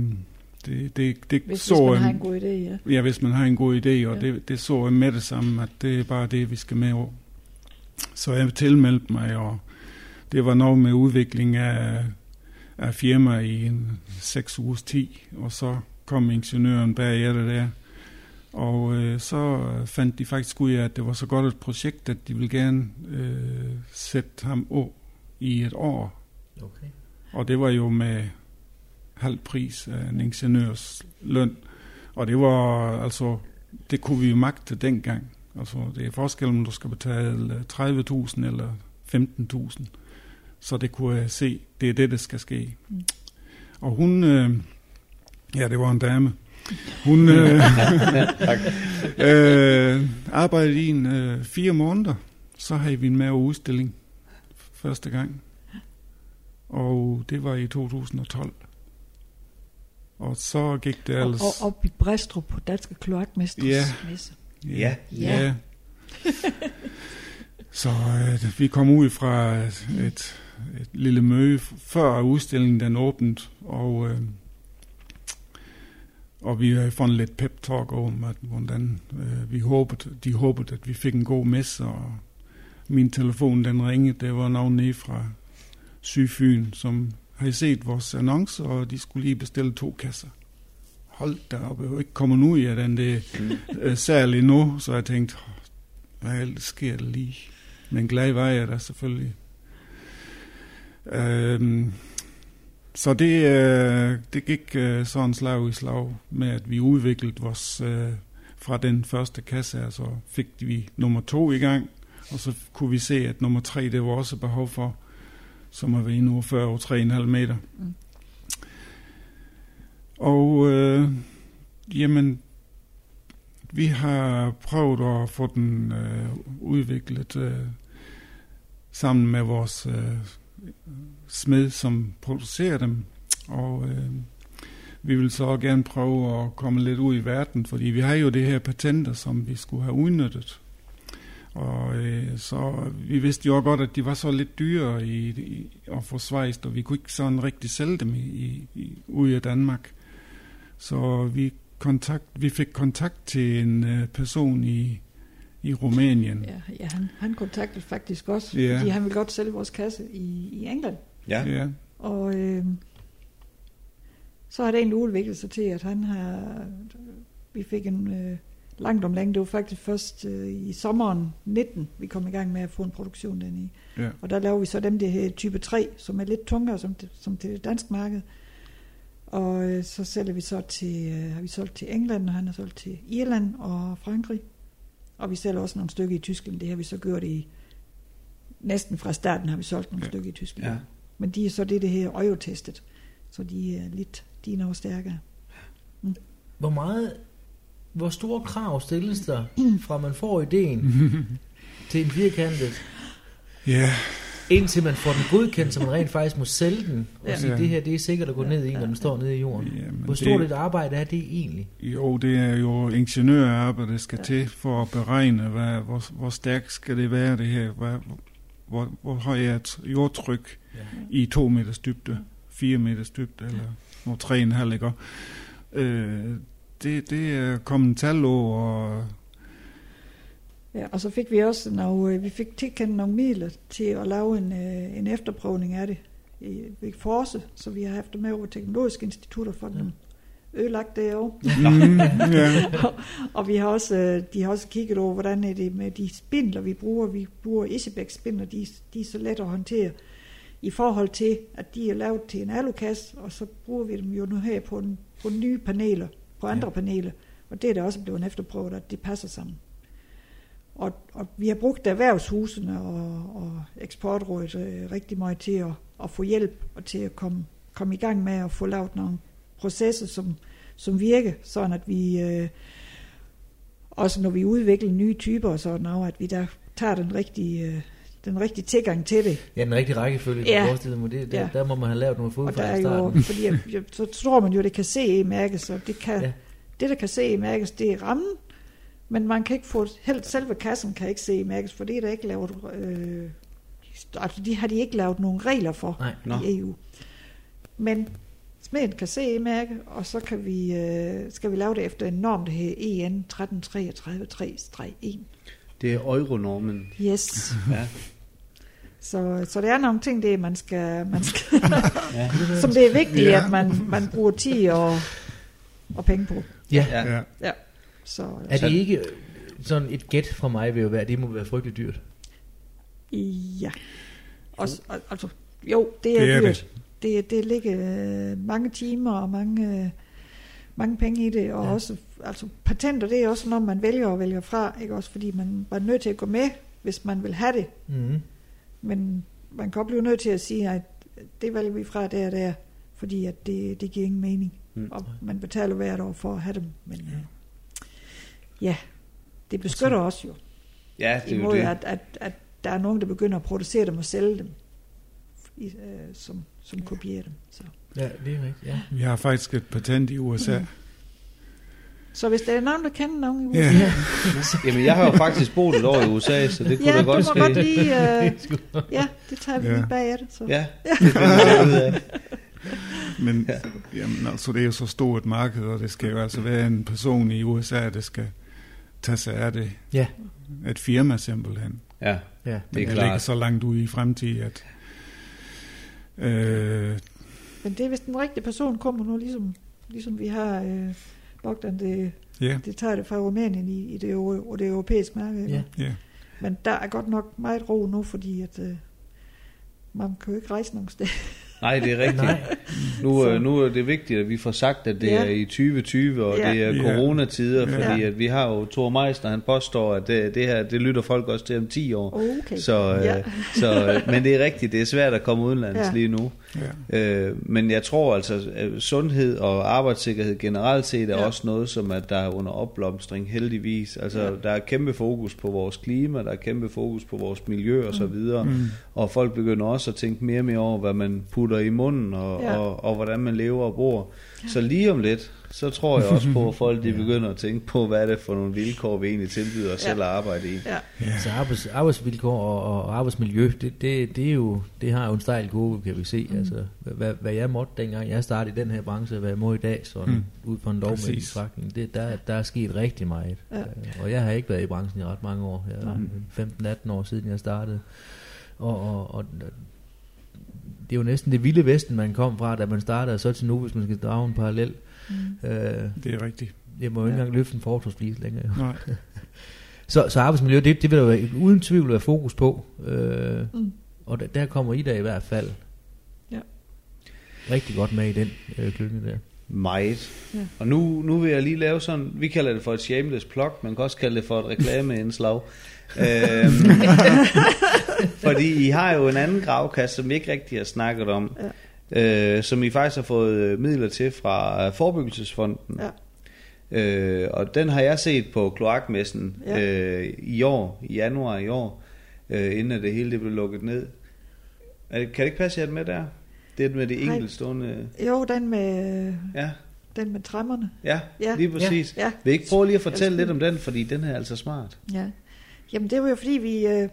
det, det, det Hvis, så hvis man har en god idé, ja. Ja, hvis man har en god idé, og ja. det, det så jeg med det samme, at det er bare det, vi skal med over. Så jeg tilmeldte mig, og det var noget med udvikling af, af firma i en seks ugers tid, og så kom ingeniøren bagefter der. Og øh, så fandt de faktisk ud af, at det var så godt et projekt, at de ville gerne øh, sætte ham på i et år. Okay. Og det var jo med halv pris af en ingeniørs løn. Og det var altså, det kunne vi jo magte dengang. Altså, det er forskellen, om du skal betale 30.000 eller 15.000. Så det kunne jeg se, det er det, der skal ske. Mm. Og hun, øh, ja, det var en dame. Hun øh, [laughs] øh, arbejdede i en øh, fire måneder. Så havde vi en med udstilling første gang. Og det var i 2012. Og så gik det Og, ellers... og op i Bræstrup på Danske Kloakmestres Ja. messe. Ja. Ja. ja. så øh, vi kom ud fra et, et, et lille møde før udstillingen den åbnede, og, øh, og vi havde fået lidt pep talk om, at, hvordan øh, vi håbede, de håbede, at vi fik en god messe, og min telefon den ringede, det var nogen nede fra Sydfyn, som havde set vores annonce, og de skulle lige bestille to kasser. Hold da op, jeg er ikke kommet ud af den der øh, [laughs] sal endnu, så jeg tænkte, "Åh, hvad sker der lige? Men glad var jeg da selvfølgelig. Øhm, så det, øh, det gik øh, sådan slag i slag med, at vi udviklede vores, øh, fra den første kasse, og så fik vi nummer to i gang, og så kunne vi se, at nummer tre, det var også behov for, som er ved endnu over 40 over 3,5 meter. Mm. Og øh, jamen, vi har prøvet at få den øh, udviklet øh, sammen med vores øh, smed, som producerer dem. Og øh, vi vil så gerne prøve at komme lidt ud i verden, fordi vi har jo det her patenter, som vi skulle have udnyttet. Og øh, så vi vidste jo godt, at de var så lidt dyre i, i at få svejst, og vi kunne ikke sådan rigtig sælge dem i, i, i, ude af Danmark. Så vi, kontakt, vi fik kontakt til en øh, person i, i Rumænien. Ja, ja han, han kontaktede faktisk også, Ja. fordi han ville godt sælge vores kasse i, i England. Ja. ja. Og øh, så har det egentlig udviklet sig til, at han har... Vi fik en øh, langt om længe. Det var faktisk først øh, i sommeren 19, vi kom i gang med at få en produktion den i. ja. Og der laver vi så dem, det her type 3, som er lidt tungere som, det, som til det danske marked. Og øh, så sælger vi så til, øh, har vi solgt til England, og han har solgt til Irland og Frankrig. Og vi sælger også nogle stykker i Tyskland. Det har vi så gjort i, næsten fra starten har vi solgt nogle Ja. stykker i Tyskland. Ja. Men de er så det, det her øjetestet. Så de er lidt, de er noget stærkere. Hvor meget, hvor store krav stilles der, [clears throat] fra man får ideen [laughs] til en firkantet, ja. Indtil man får den godkendt, så man rent faktisk må sælge den, og Ja. sige, Ja. det her det er sikkert at gå ned i, når den står nede i jorden. Jamen, Hvor stort et arbejde er det egentlig? Jo, det er jo ingeniørarbejde, der skal til for at beregne, hvad, hvor, hvor stærkt skal det være, det her. Hvad, hvor, hvor højt er et jordtryk Ja. i to meters dybde, fire meters dybde, eller hvor tre en halv, ikke? Øh, det, det er kommet tal over, og Ja, og så fik vi også nogle, øh, vi fik tilkendt nogle midler til at lave en, øh, en efterprøvning af det i, ved Force, så vi har haft det med over teknologiske institutter for dem ødelagt det mm, ja, [laughs] og vi har også, øh, de har også kigget over, hvordan er det med de spindler, vi bruger. Vi bruger Isebæk spindler, de, de er så let at håndtere i forhold til, at de er lavet til en alukasse, og så bruger vi dem jo nu her på, en, på nye paneler, på andre Ja. paneler. Og det er der også blevet efterprøvet, at det passer sammen. Og, og vi har brugt erhvervshusene og, og eksportrådet øh, rigtig meget til at, at få hjælp og til at komme, komme i gang med at få lavet nogle processer, som, som virker, sådan at vi øh, også når vi udvikler nye typer og sådan noget, at vi der tager den rigtige, øh, den rigtige tilgang til det. Ja, den rigtige rækkefølge, Ja. forestille mig, det, der, Ja. der må man have lavet nogle fodfejl i jo, starten. [laughs] fordi jeg, jeg, så tror man jo, det kan se mærkes, så det, kan, Ja. det der kan se mærkes, det er rammen, men man kan ikke få, helt selve kassen kan ikke se mærkes, for det er der ikke lavet, øh, altså de har de ikke lavet nogen regler for Nej. Nå. i EU. Men smeden kan se mærke, og så kan vi, øh, skal vi lave det efter en norm, der hedder E EN 13333-1. Det er euronormen. Yes. [laughs] Ja. Så, så det er nogle ting, det man skal, man skal [laughs] Ja. som det er vigtigt, Ja. ja. at man, man bruger tid og, og penge på. Ja. Ja. ja. Så Er det ikke øh, sådan et gæt fra mig vil jo være, det må være frygteligt dyrt. ja. Også, al- altså, jo, det er, Det er dyrt. Det, det ligger øh, mange timer og mange, øh, mange penge i det, og Ja. ja. også, altså patenter, det er også noget, man vælger og vælger fra, ikke også, fordi man var nødt til at gå med, hvis man vil have det, Mm. men man kan også blive nødt til at sige, at det vælger vi fra der og der, fordi at det, det giver ingen mening. Mm. Og man betaler hvert år for at have dem. Men ja, ja det beskytter os jo. Ja, det er jo det. at, at, at der er nogen, der begynder at producere dem og sælge dem, i, øh, som, som kopierer dem. Så. Ja, det er rigtigt. Ja. Vi har faktisk et patent i USA. så hvis der er nogen, der kender nogen i USA, Ja. ja, [laughs] Jamen, jeg har jo faktisk boet et år i USA, så det kunne ja da du godt må ske. godt lige... Øh, [laughs] ja, det tager vi Ja. lige bag af det. Så. Ja, det [laughs] finder jeg ud af. Men Ja. jamen, altså, det er jo så stort et marked, og det skal jo altså være en person i USA, der skal tage sig af det. Ja. Et firma simpelthen. Ja, Ja. det er Det ligger klart. så langt ude i fremtiden, at... Øh, Men det er, hvis den rigtige person kommer nu, ligesom, ligesom vi har øh, Bogdan, det, ja, det tager det fra Rumænien i, i det, og det europæiske marked. Ja. ja. Men der er godt nok meget ro nu, fordi at, øh, man kan jo ikke rejse nogen sted. Nej, det er [laughs] rigtigt. Nej. Nu, Så- øh, nu er det vigtigt, at vi får sagt, at det Ja. er i 2020, og Ja. det er coronatider, Ja. fordi Ja. at vi har jo Thor Meister, han påstår, at det, det her, det lytter folk også til om 10 år. Okay. Så, øh, Ja. så, øh, men det er rigtigt, det er svært at komme udenlands Ja. lige nu. Ja. Øh, men jeg tror altså, at sundhed og arbejdssikkerhed generelt set er Ja. også noget, som at der er under opblomstring heldigvis. Altså, Ja. der er kæmpe fokus på vores klima, der er kæmpe fokus på vores miljø og så videre. Mm. Og folk begynder også at tænke mere og mere over, hvad man putter i munden, og, ja. og, og hvordan man lever og bor. Så lige om lidt, så tror jeg også på, at folk de [laughs] begynder at tænke på, hvad er det for nogle vilkår, vi egentlig tilbyder os Ja. selv at arbejde i. Ja. Ja. Så arbejds, arbejdsvilkår og, og arbejdsmiljø, det, det, det, er jo, det har jo en stejl kurve, kan vi se. Mm. Altså, hvad, hvad jeg måtte dengang jeg startede i den her branche, hvad jeg må i dag, sådan Mm. mm. ud fra en lovmæssig betragtning, det, der, der er sket rigtig meget. Ja. Øh, Og jeg har ikke været i branchen i ret mange år. Jeg er 15-18 år siden jeg startede. Og, og, og det er jo næsten det vilde vesten, man kom fra, da man startede, og så til nu, hvis man skal drage en parallel. Mm. Øh, Det er rigtigt. jeg må jo ikke Ja. engang løfte en fortorsplis længere. Jo. Nej. [laughs] Så, så arbejdsmiljø, det, det vil der være, uden tvivl være fokus på. Øh, Mm. og der, der kommer I da i hvert fald Ja. rigtig godt med i den øh, klynge der. Meget. Ja. Og nu, nu vil jeg lige lave sådan, vi kalder det for et shameless plug, man kan også kalde det for et reklameindslag. [laughs] øhm, [laughs] fordi I har jo en anden gravkasse, som vi ikke rigtig har snakket om, ja. øh, som I faktisk har fået øh, midler til fra øh, Forebyggelsesfonden. Ja. Øh, og den har jeg set på kloakmessen Ja. øh, i år, i januar i år, øh, inden det hele det blev lukket ned. Er det, kan det ikke passe, at jeg er med der? Det med det enkeltstående... Jo, den med, Ja, den med træmmerne. ja, Ja. ja. lige præcis. Ja. Vil I ikke prøve lige at fortælle lidt om den, fordi den er altså smart. Ja. Jamen det var jo fordi vi, øh,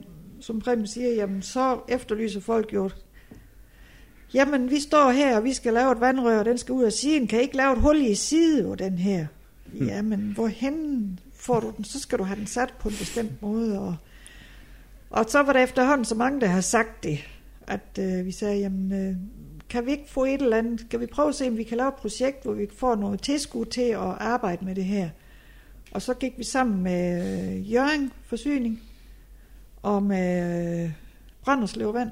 som Preben siger, jamen så efterlyser folk jo, jamen vi står her, og vi skal lave et vandrør, og den skal ud af siden. Kan I ikke lave et hul i side på den her? Hmm. Jamen hvorhen får du den? Så skal du have den sat på en bestemt måde. Og, og så var der efterhånden så mange, der har sagt det, at øh, vi sagde, jamen øh, kan vi ikke få et eller andet, skal vi prøve at se, om vi kan lave et projekt, hvor vi får noget tilskud til at arbejde med det her. Og så gik vi sammen med øh, Jørgen Forsyning og med øh, Brønderslev Vand.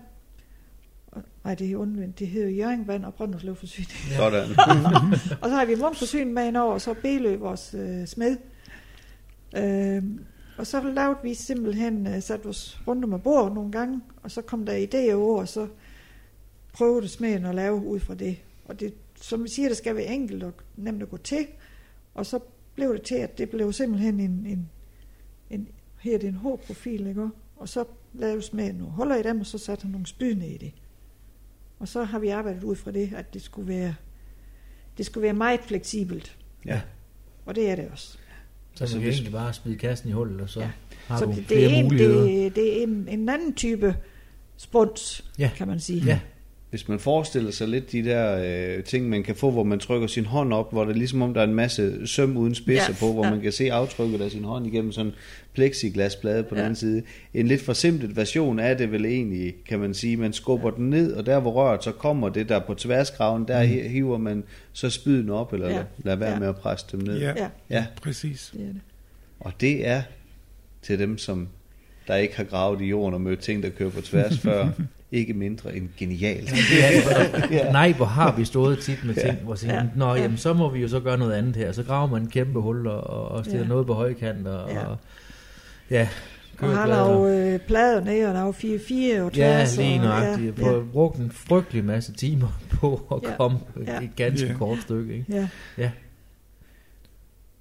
Nej, det er omvendt. Det hedder Jørgen Vand og Brønderslev Forsyning. Ja. Sådan. [laughs] og så har vi Munk Forsyning med indover, og så Belø, vores øh, smed. Øh, og så lavede vi simpelthen, øh, sat os rundt om bord nogle gange, og så kom der idéer over, og så prøvede smeden at lave ud fra det. Og det, som vi siger, det skal være enkelt og nemt at gå til. Og så blev det til, at det blev simpelthen en, en, en her er det en H-profil, ikke? også? Og så lavede smeden nogle huller i dem, og så satte han nogle spyd ned i det. Og så har vi arbejdet ud fra det, at det skulle være, det skulle være meget fleksibelt. Ja. Og det er det også. Så Altså, man kan egentlig bare smide kassen i hullet, og så Ja. ja. har så du det, flere det, er en, muligheder. det, det er en, en anden type spuns, Ja. kan man sige. Ja, Hvis man forestiller sig lidt de der øh, ting, man kan få, hvor man trykker sin hånd op, hvor det er ligesom om, der er en masse søm uden spidser Ja, på, hvor ja. man kan se aftrykket af sin hånd igennem sådan en plexiglasplade på den Ja. anden side. En lidt forsimplet version af det vel egentlig, kan man sige. Man skubber den ned, og der hvor røret så kommer det der på tværskraven, der mm. hiver man så spyden op, eller Ja. ja. lader være Ja. med at presse dem ned. Ja, Ja, ja. præcis. det er det. Og det er til dem, som der ikke har gravet i jorden og mødt ting, der kører på tværs før, [laughs] ikke mindre end genialt. [laughs] ja. Nej, hvor har vi stået tit med ting, hvor siger, Ja. nå, Ja. jamen, så må vi jo så gøre noget andet her. Så graver man en kæmpe hul og, og, stiller Ja. noget på højkant, og Ja. og, ja Og har jo øh, plader ned, og der er jo 4-4 og Ja, lige og- nøjagtigt. Ja, Ja, brugt en frygtelig masse timer [laughs] på at Ja. ja. komme Ja. et ganske Ja. kort stykke. Ikke? ja, Ja.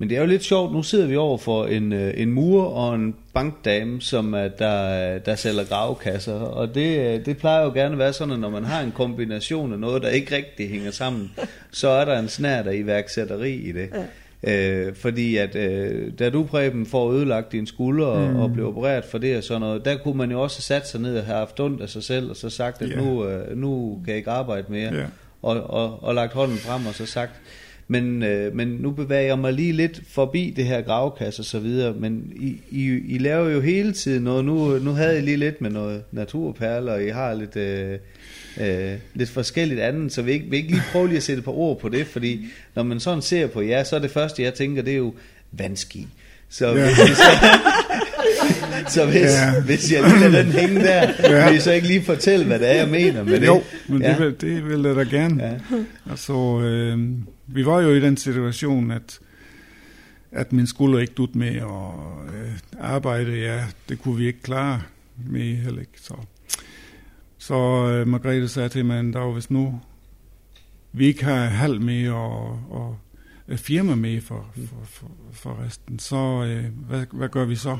Men det er jo lidt sjovt, nu sidder vi over for en, øh, en mur og en bankdame, som er, der, der sælger gravkasser, og det, øh, det plejer jo gerne at være sådan, at når man har en kombination af noget, der ikke rigtig hænger sammen, [laughs] så er der en snært af iværksætteri i det. Øh, fordi at øh, da du Preben får ødelagt din skulder mm. og blev opereret for det og sådan noget, der kunne man jo også have sat sig ned og have haft ondt af sig selv og så sagt, at Ja. nu, øh, nu kan jeg ikke arbejde mere Ja. og, og, og lagt hånden frem og så sagt, men, øh, men nu bevæger jeg mig lige lidt forbi det her gravkasse og så videre, men I, I, I laver jo hele tiden noget, nu, nu havde I lige lidt med noget naturperler, og I har lidt, øh, øh, lidt forskelligt andet, så vi ikke, vi ikke lige prøve lige at sætte et par ord på det, fordi når man sådan ser på jer, så er det første jeg tænker, det er jo vandski. Så Ja. hvis, I så, så hvis, Ja. hvis jeg lige lader den hænge der, Ja. vil I så ikke lige fortælle, hvad det er, jeg mener med det? Jo, men ja. det, vil, det vil jeg da gerne. Ja. Altså, øh, vi var jo i den situation, at, at min skulder ikke dut med at øh, arbejde. Ja, det kunne vi ikke klare med heller ikke. Så, Så øh, Margrethe sagde til mig en dag, hvis nu vi ikke har halv med og, og et firma med for, for, for, for resten, så øh, hvad, hvad gør vi så?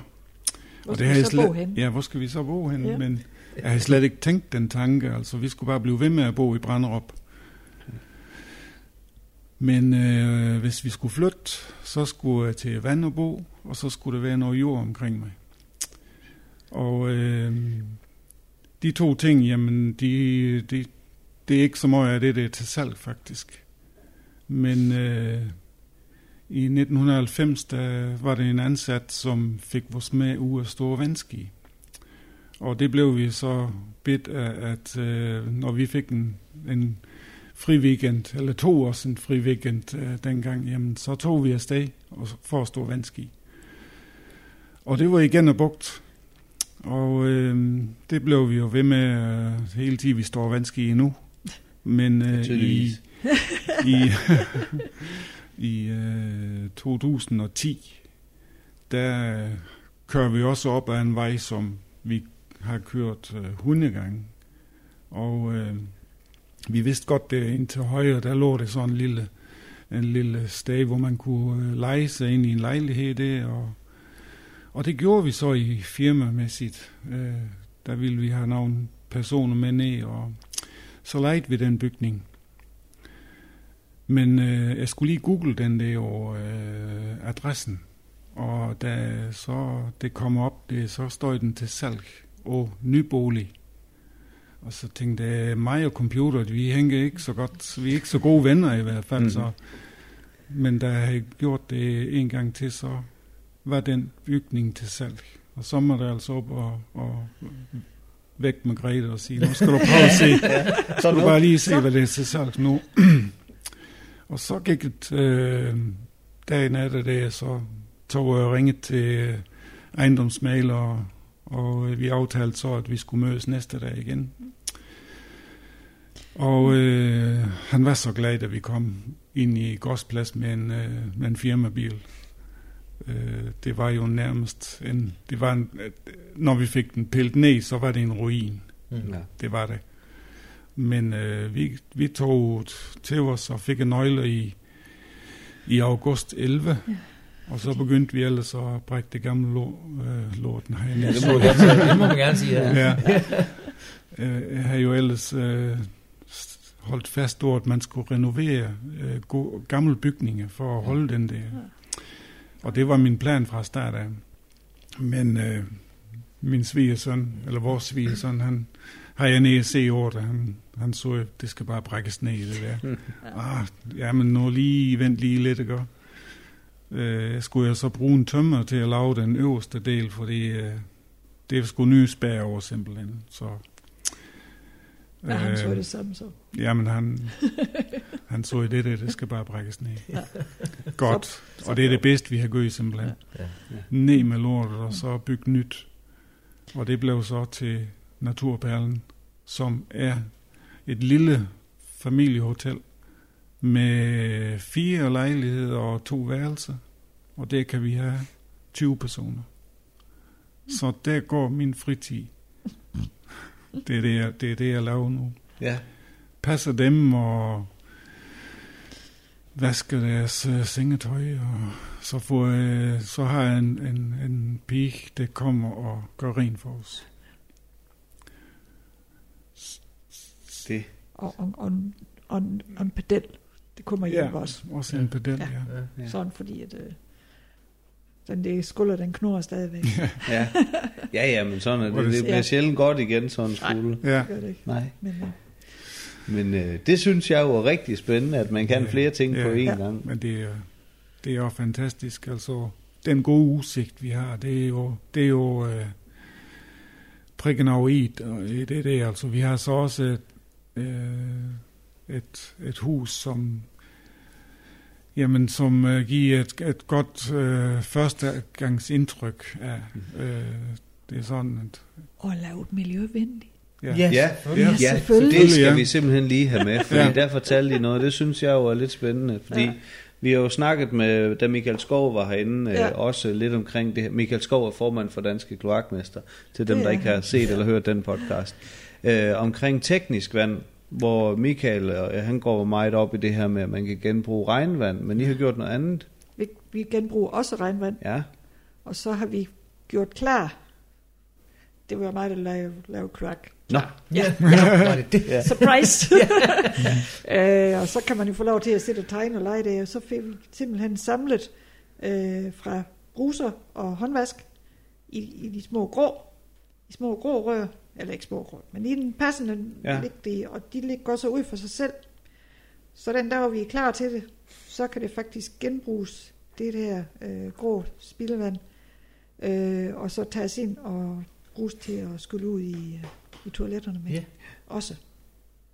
Hvor Og skal har vi så slet, bo hen? Ja, hvor skal vi så bo hen? Ja. Men jeg har slet ikke tænkt den tanke. Altså, vi skulle bare blive ved med at bo i Branderup. Men øh, hvis vi skulle flytte, så skulle jeg til Vanderbo, og så skulle der være noget jord omkring mig. Og øh, de to ting, jamen, de, de, det er ikke så meget af det, det er til salg faktisk. Men øh, i 1990, der var det en ansat, som fik vores med ud af store vandski. Og det blev vi så bedt af, at øh, når vi fik en, en fri weekend, eller to os en fri weekend øh, dengang, jamen så tog vi afsted og, for at stå vandski. Og det var igen og bugt. Og øh, det blev vi jo ved med øh, hele tiden, vi står vandski endnu. Men øh, i, [laughs] i, i øh, 2010, der kører vi også op ad en vej, som vi har kørt øh, 100 gange. Og øh, vi vidste godt, det ind til højre, der lå det sådan en lille, en lille sted, hvor man kunne øh, lege sig ind i en lejlighed der. Og, og det gjorde vi så i firmamæssigt. Øh, der ville vi have nogle personer med ned, og så lejede vi den bygning. Men øh, jeg skulle lige google den der over øh, adressen, og da så det kom op, det, så står den til salg og nybolig. Og så tænkte jeg, mig og computer, vi hænger ikke så godt, vi er ikke så gode venner i hvert fald. Mm. Så. Men da jeg gjort det en gang til, så var den bygning til salg. Og så må det altså op og, og væk med Grete og sige, nu skal du prøve at se, [laughs] Så du bare lige se, hvad det er til salg nu. [clears throat] og så gik det øh, dagen efter det, så tog jeg og ringede til ejendomsmaler, og, øh, vi aftalte så, at vi skulle mødes næste dag igen. Og øh, han var så glad, da vi kom ind i Gårdsplads med en, øh, med en firmabil. Øh, det var jo nærmest en, det var en, når vi fik den pillet ned, så var det en ruin. Mm. Ja. Det var det. Men øh, vi, vi tog til os og fik en nøgle i, i august 11. Ja. Og så begyndte vi ellers at brække det gamle lå, øh, lorten herinde. Ja, det må sige. [laughs] det må man gerne sige, ja. ja. Øh, Jeg har jo ellers øh, holdt fast på, at man skulle renovere øh, go- gamle bygninger for at holde den der. Og det var min plan fra start af. Men øh, min svigersøn, eller vores svigersøn, han har jeg nede se over det. Han, han så, at det skal bare brækkes ned i det der. [laughs] Ah, ja, men nu lige, vent lige lidt, ikke? Øh, skulle jeg så bruge en tømmer til at lave den øverste del, fordi øh, det er sgu nye spær over simpelthen. Så, Ja, han så øh, det samme så. Jamen, han, [laughs] han så i det, der, det skal bare brækkes ned. Ja. Godt. Så- Og det er det bedste, vi har gjort simpelthen. Ja. Ned med lortet, og så bygge nyt. Og det blev så til Naturperlen, som er et lille familiehotel med fire lejligheder og to værelser. Og der kan vi have 20 personer. Så der går min fritid. Det er det, jeg, det, er det, jeg laver nu Ja. passer dem og vasker deres uh, sengetøj, og så, får, jeg, så har jeg en, en, en pige, der kommer og gør rent for os. Det. Og, og, og, en- og, en- og en pedel, det kommer hjem ja. også. også en pedel, Ja. ja. Ja. Ja. Sådan fordi, at øh, den der skulder, den knurrer stadigvæk. Ja. ja, ja, men sådan er det. det- Det bliver Ja. sjældent godt igen, sådan en skole. ja. Det gør det ikke. Nej. Men, øh, Men øh, det synes jeg jo er rigtig spændende, at man kan Ja. flere ting Ja. på én Ja. gang. Men det er, det er jo fantastisk. Altså, den gode udsigt, vi har, det er jo, det er jo øh, prikken over i, det er det. Altså, vi har så også et, øh, et, et hus, som Jamen, som øh, giver et, et godt øh, førstegangs indtryk af, øh, det er sådan, at, og lavet miljøvenligt. ja, Ja. Ja, selvfølgelig. ja, selvfølgelig. det skal Ja. vi simpelthen lige have med, fordi Ja. ja. der fortalte de noget, det synes jeg jo er lidt spændende, fordi Ja. Vi har jo snakket med, da Michael Skov var herinde, ja. Ja. øh, også lidt omkring det her. Michael Skov er formand for Danske Kloakmester, til dem, Det der er ikke har set eller hørt den podcast. Øh, omkring teknisk vand, hvor Michael, han går meget op i det her med, at man kan genbruge regnvand, men I har gjort noget andet. Vi, vi genbruger også regnvand, Ja, og så har vi gjort klar. Det var mig, der lavede, lavede kloak. Nå. Ja, ja. var det det? Ja. Surprise! [laughs] øh, og så kan man jo få lov til at sætte og tegne og lege det, og så fik vi simpelthen samlet øh, fra bruser og håndvask i, i de små grå, i små grå rør, eller ikke små grå, men i den passende Ja. ja. de, og de går så ud for sig selv. Så den der, hvor vi er klar til det, så kan det faktisk genbruges, det der øh, grå spildevand, øh, og så tages ind og bruges til at skylle ud i, øh, i toiletterne med. Ja. Også.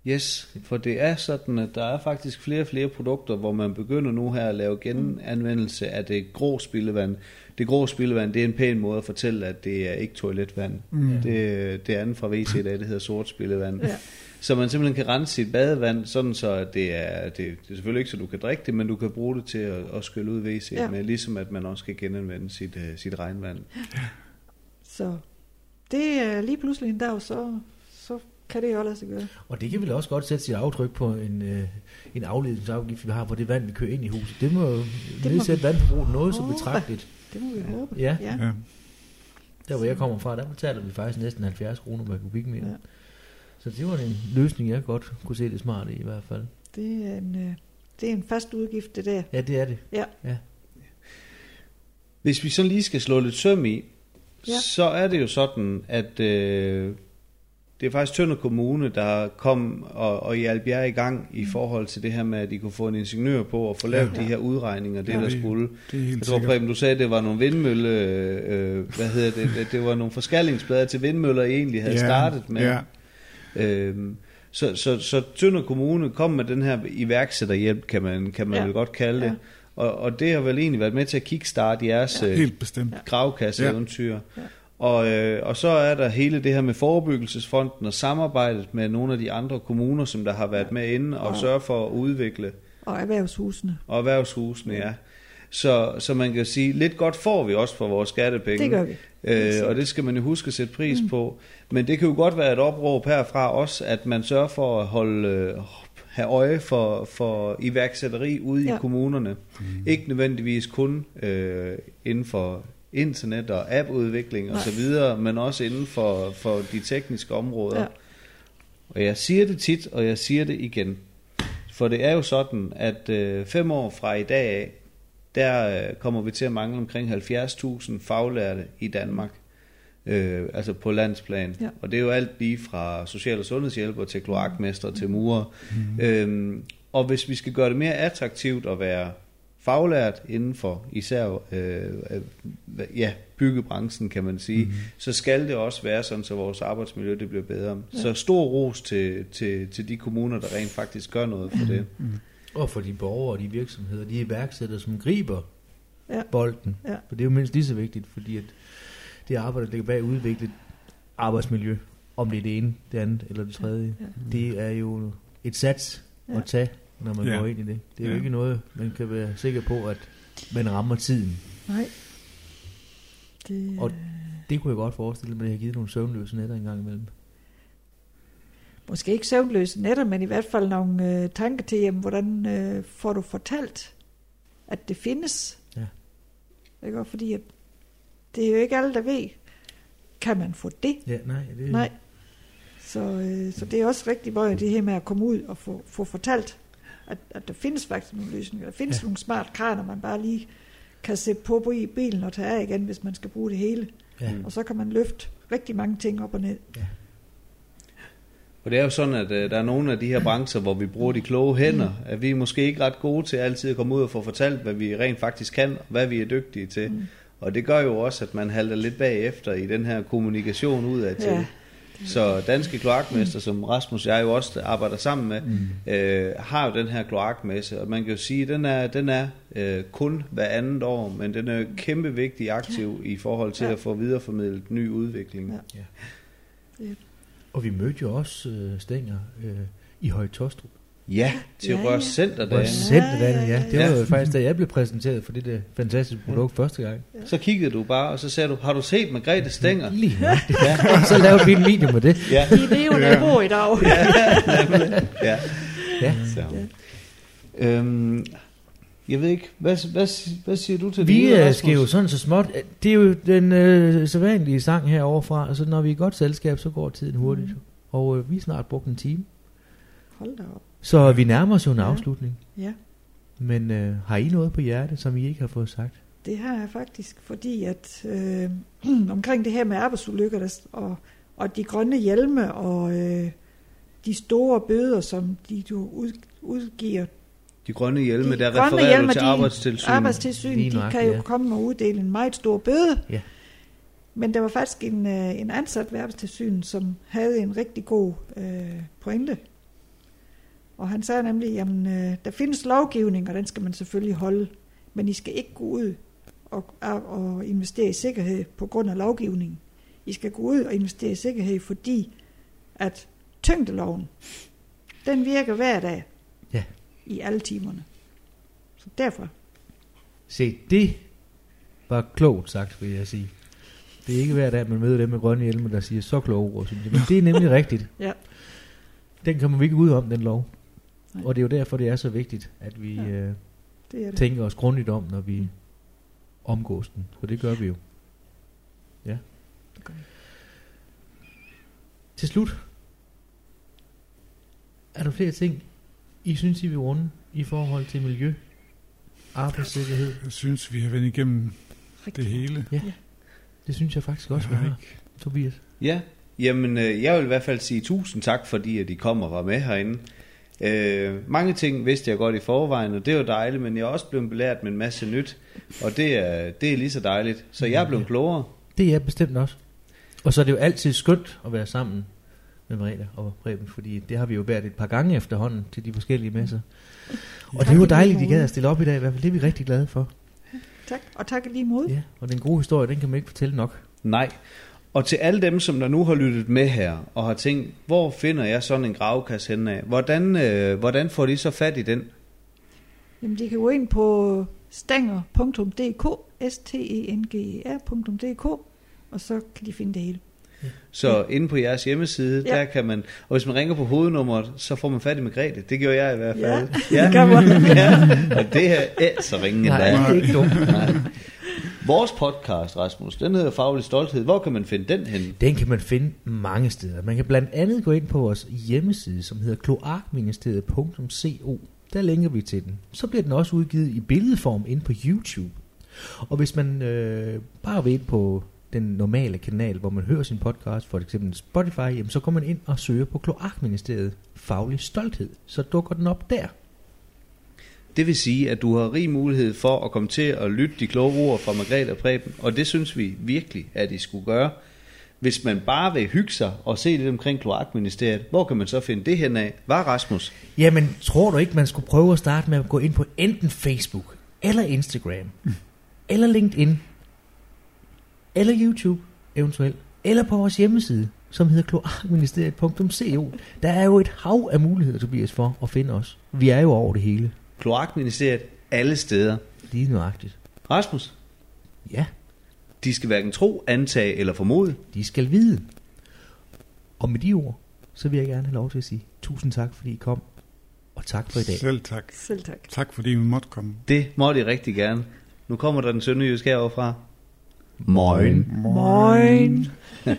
Yes, for det er sådan, at der er faktisk flere og flere produkter, hvor man begynder nu her at lave genanvendelse af det grå spildevand. Det grå spildevand, det er en pæn måde at fortælle, at det er ikke toiletvand. Mm. Det, det andet fra WC, der det hedder sort spildevand. Ja. Så man simpelthen kan rense sit badevand, sådan så det er, det, det er selvfølgelig ikke så du kan drikke det, men du kan bruge det til at, at skylle ud WC ja. Ja. med, ligesom at man også kan genanvende sit, uh, sit regnvand. Så det er lige pludselig en dag, så kan det jo lade sig gøre. Og det kan vel også godt sætte sit aftryk på en, øh, en afledningsafgift, vi har på det vand, vi kører ind i huset. Det må jo nedsætte vandforbruget noget så betragteligt. Det må vi håbe. Ja. ja. Ja. Der hvor jeg kommer fra, der betaler vi faktisk næsten 70 kroner per kubikmeter. Ja. Så det var en løsning, jeg godt kunne se det smarte i i hvert fald. Det er en, øh, det er en fast udgift, det der. Ja, det er det. Ja. ja. Hvis vi så lige skal slå lidt søm i. Ja. så er det jo sådan, at øh, det er faktisk Tønder Kommune, der kom og, og hjalp jer i gang i forhold til det her med, at I kunne få en ingeniør på og få lavet Ja. de her udregninger, det Ja, der skulle. Det er helt Jeg tror. Preben, du sagde, at det var nogle vindmølle, øh, hvad hedder det, det, det var nogle forskallingsplader til vindmøller, I egentlig havde ja, startet med. Ja, Øhm, så, så, så Tønder Kommune kom med den her iværksætterhjælp, kan man, kan man ja. Ja. vel godt kalde det. Ja. Og, og det har vel egentlig været med til at kickstarte jeres ja. helt bestemt. gravkasseeventyr. Ja. Og, øh, og så er der hele det her med forebyggelsesfonden og samarbejdet med nogle af de andre kommuner, som der har været med inde og Ja. sørge for at udvikle Og erhvervshusene. og erhvervshusene, ja. Så, så man kan sige, lidt godt får vi også for vores skattepenge. Det gør vi. Øh, og det skal man jo huske at sætte pris mm. på. Men det kan jo godt være et opråb herfra også, at man sørger for at holde, øh, have øje for, for iværksætteri ude ja. i kommunerne. Mm. Ikke nødvendigvis kun øh, inden for internet og appudvikling og så videre, men også inden for, for de tekniske områder. Ja. Og jeg siger det tit, og jeg siger det igen. For det er jo sådan, at øh, fem år fra i dag af, der øh, kommer vi til at mangle omkring 70.000 faglærte i Danmark. Øh, altså på landsplan. Ja. Og det er jo alt lige fra social- og sundhedshjælper til kloakmester til murer. Mm. Øhm, og hvis vi skal gøre det mere attraktivt at være faglært inden for især øh, øh, ja, byggebranchen, kan man sige, mm. så skal det også være sådan, så vores arbejdsmiljø det bliver bedre. Ja. Så stor ros til, til, til de kommuner, der rent faktisk gør noget for det. Og for de borgere og de virksomheder, de iværksættere, som griber Ja. bolden. Ja. For det er jo mindst lige så vigtigt, fordi at det arbejde, der ligger bag at udvikle et arbejdsmiljø, om det er det ene, det andet eller det tredje, Ja. det er jo et sats Ja. at tage, når man Ja. går ind i det. Det er jo Ja. ikke noget, man kan være sikker på, at man rammer tiden. Nej. Det, Og det kunne jeg godt forestille mig, at jeg har givet nogle søvnløse nætter en gang imellem. måske ikke søvnløse netter, men i hvert fald nogle øh, tanker til, jamen, hvordan øh, får du fortalt, at det findes? Ja. Ikke? Fordi at det er jo ikke alle, der ved, kan man få det? Ja, nej, det Nej. Så, øh, så det er også rigtig meget det her med at komme ud og få, få fortalt, at, at der findes faktisk nogle løsninger. Der findes Ja. ja. nogle smart kraner, man bare lige kan sætte på, på i bilen og tage af igen, hvis man skal bruge det hele. Ja. Og så kan man løfte rigtig mange ting op og ned. Og det er jo sådan, at øh, der er nogle af de her brancher, hvor vi bruger de kloge hænder, at vi er måske ikke ret gode til altid at komme ud og få fortalt, hvad vi rent faktisk kan, og hvad vi er dygtige til. Mm. Og det gør jo også, at man halter lidt bagefter i den her kommunikation udad til. Ja. Så danske kloakmester, som Rasmus og jeg jo også arbejder sammen med, mm. øh, har jo den her kloakmesse, og man kan jo sige, at den er, den er øh, kun hver andet år, men den er kæmpe vigtig aktiv i forhold til Ja. at få videreformidlet ny udvikling. Ja. Og vi mødte jo også øh, Stænger øh, i Høje Tostrup. Ja, til Ja, ja. Rørs Centerdagen. Rørs Centerdagen, ja. Det var ja. jo faktisk, da jeg blev præsenteret for det der fantastiske produkt første gang. Så kiggede du bare, og så sagde du, har du set Margrethe Stænger? Lige ja. [laughs] Så lavede vi en video med det. Ja, De er jo naboer i dag. ja. Ja. Så. Øhm, jeg ved ikke, hvad, hvad, hvad siger du til det? Vi øh, skal jo sådan så småt, det er jo den øh, sædvanlige sang heroverfra, og så når vi er i godt selskab, så går tiden hurtigt. Mm. Og øh, vi har snart brugt en time. Hold da op. Så vi nærmer os jo en Ja. afslutning. Ja, Men øh, har I noget på hjerte, som I ikke har fået sagt? det har jeg faktisk, fordi at øh, [clears throat] omkring det her med arbejdsulykker der, og, og de grønne hjelme og øh, de store bøder, som de jo ud, udgiver. De grønne hjelme, De der grønne refererer hjelme, du til arbejdstilsynet. Arbejdstilsynet, de kan jo ja. komme og uddele en meget stor bøde. Ja. Men der var faktisk en, øh, en ansat ved arbejdstilsynet, som havde en rigtig god øh, pointe. Og han sagde nemlig, jamen øh, der findes lovgivning, og den skal man selvfølgelig holde. Men I skal ikke gå ud og, og, investere i sikkerhed på grund af lovgivningen. I skal gå ud og investere i sikkerhed, fordi at tyngdeloven, den virker hver dag Ja. i alle timerne. Så derfor. Se, det var klogt sagt, vil jeg sige. Det er ikke hver dag, man møder dem med grønne hjelme, der siger så kloge ord, synes jeg. Men det er nemlig [laughs] rigtigt. Ja. Den kommer vi ikke ud om, den lov. Nej. Og det er jo derfor, det er så vigtigt, at vi Ja. ja. øh, Det er det. tænker os grundigt om, når vi omgås den. For det gør vi jo. Ja. Det gør vi. Til slut. Er der flere ting, I synes, I vil runde i forhold til miljø, arbejdssikkerhed? Jeg synes, vi har været igennem Rigtig. det hele. Det synes jeg faktisk også, vi har. Tobias. Ja, jamen øh, jeg vil i hvert fald sige tusind tak, fordi at I kom og var med herinde. Øh, mange ting vidste jeg godt i forvejen, og det var dejligt, men jeg er også blevet belært med en masse nyt, og det er, det er lige så dejligt. Så jeg er blevet klogere. Det er jeg bestemt også. Og så er det jo altid skønt at være sammen med Merete og Preben, fordi det har vi jo været et par gange efterhånden til de forskellige messer. Og det er jo Tak i dejligt, lige de gad at stille op i dag. I hvert fald det er vi rigtig glade for. Tak, og tak i lige mod. Ja, og den gode historie, den kan man ikke fortælle nok. Nej. Og til alle dem, som der nu har lyttet med her, og har tænkt, hvor finder jeg sådan en gravkasse henne af? Hvordan, øh, hvordan får de så fat i den? Jamen, de kan gå ind på stanger.dk, s t e n g e r.dk, og så kan de finde det hele. Så inde på jeres hjemmeside, Ja. der kan man, og hvis man ringer på hovednummeret, så får man fat i Margrethe. Det gjorde jeg i hvert Ja, fald. [laughs] det kan man. ja. Og det er ikke så ringe Nej, det er ikke dumt. Nej. Vores podcast, Rasmus, den hedder Faglig Stolthed. Hvor kan man finde den henne? Den kan man finde mange steder. Man kan blandt andet gå ind på vores hjemmeside, som hedder kloakministeriet.co. Der linker vi til den. Så bliver den også udgivet i billedform ind på YouTube. Og hvis man øh, bare vil ind på den normale kanal, hvor man hører sin podcast, for eksempel Spotify, jamen, så går man ind og søger på Kloakministeriet Faglig Stolthed. Så dukker den op der. Det vil sige, at du har rig mulighed for at komme til at lytte de kloge ord fra Margrethe og Preben, og det synes vi virkelig, at I skulle gøre. Hvis man bare vil hygge sig og se lidt omkring kloakministeriet, hvor kan man så finde det hen af? Var Rasmus? Jamen, tror du ikke, man skulle prøve at starte med at gå ind på enten Facebook, eller Instagram, eller LinkedIn, eller YouTube eventuelt, eller på vores hjemmeside, som hedder kloakministeriet.co. Der er jo et hav af muligheder, Tobias, for at finde os. Vi er jo over det hele. Kloakministeriet alle steder. Lige nøjagtigt. Rasmus, Ja, de skal hverken tro, antage eller formode. de skal vide. Og med de ord, så vil jeg gerne have lov til at sige tusind tak, fordi I kom, og tak for i dag. Selv tak. Selv tak. Tak fordi vi måtte komme. Det må de rigtig gerne. Nu kommer der den sønderjysk herovre fra. Moin. Moin. [laughs]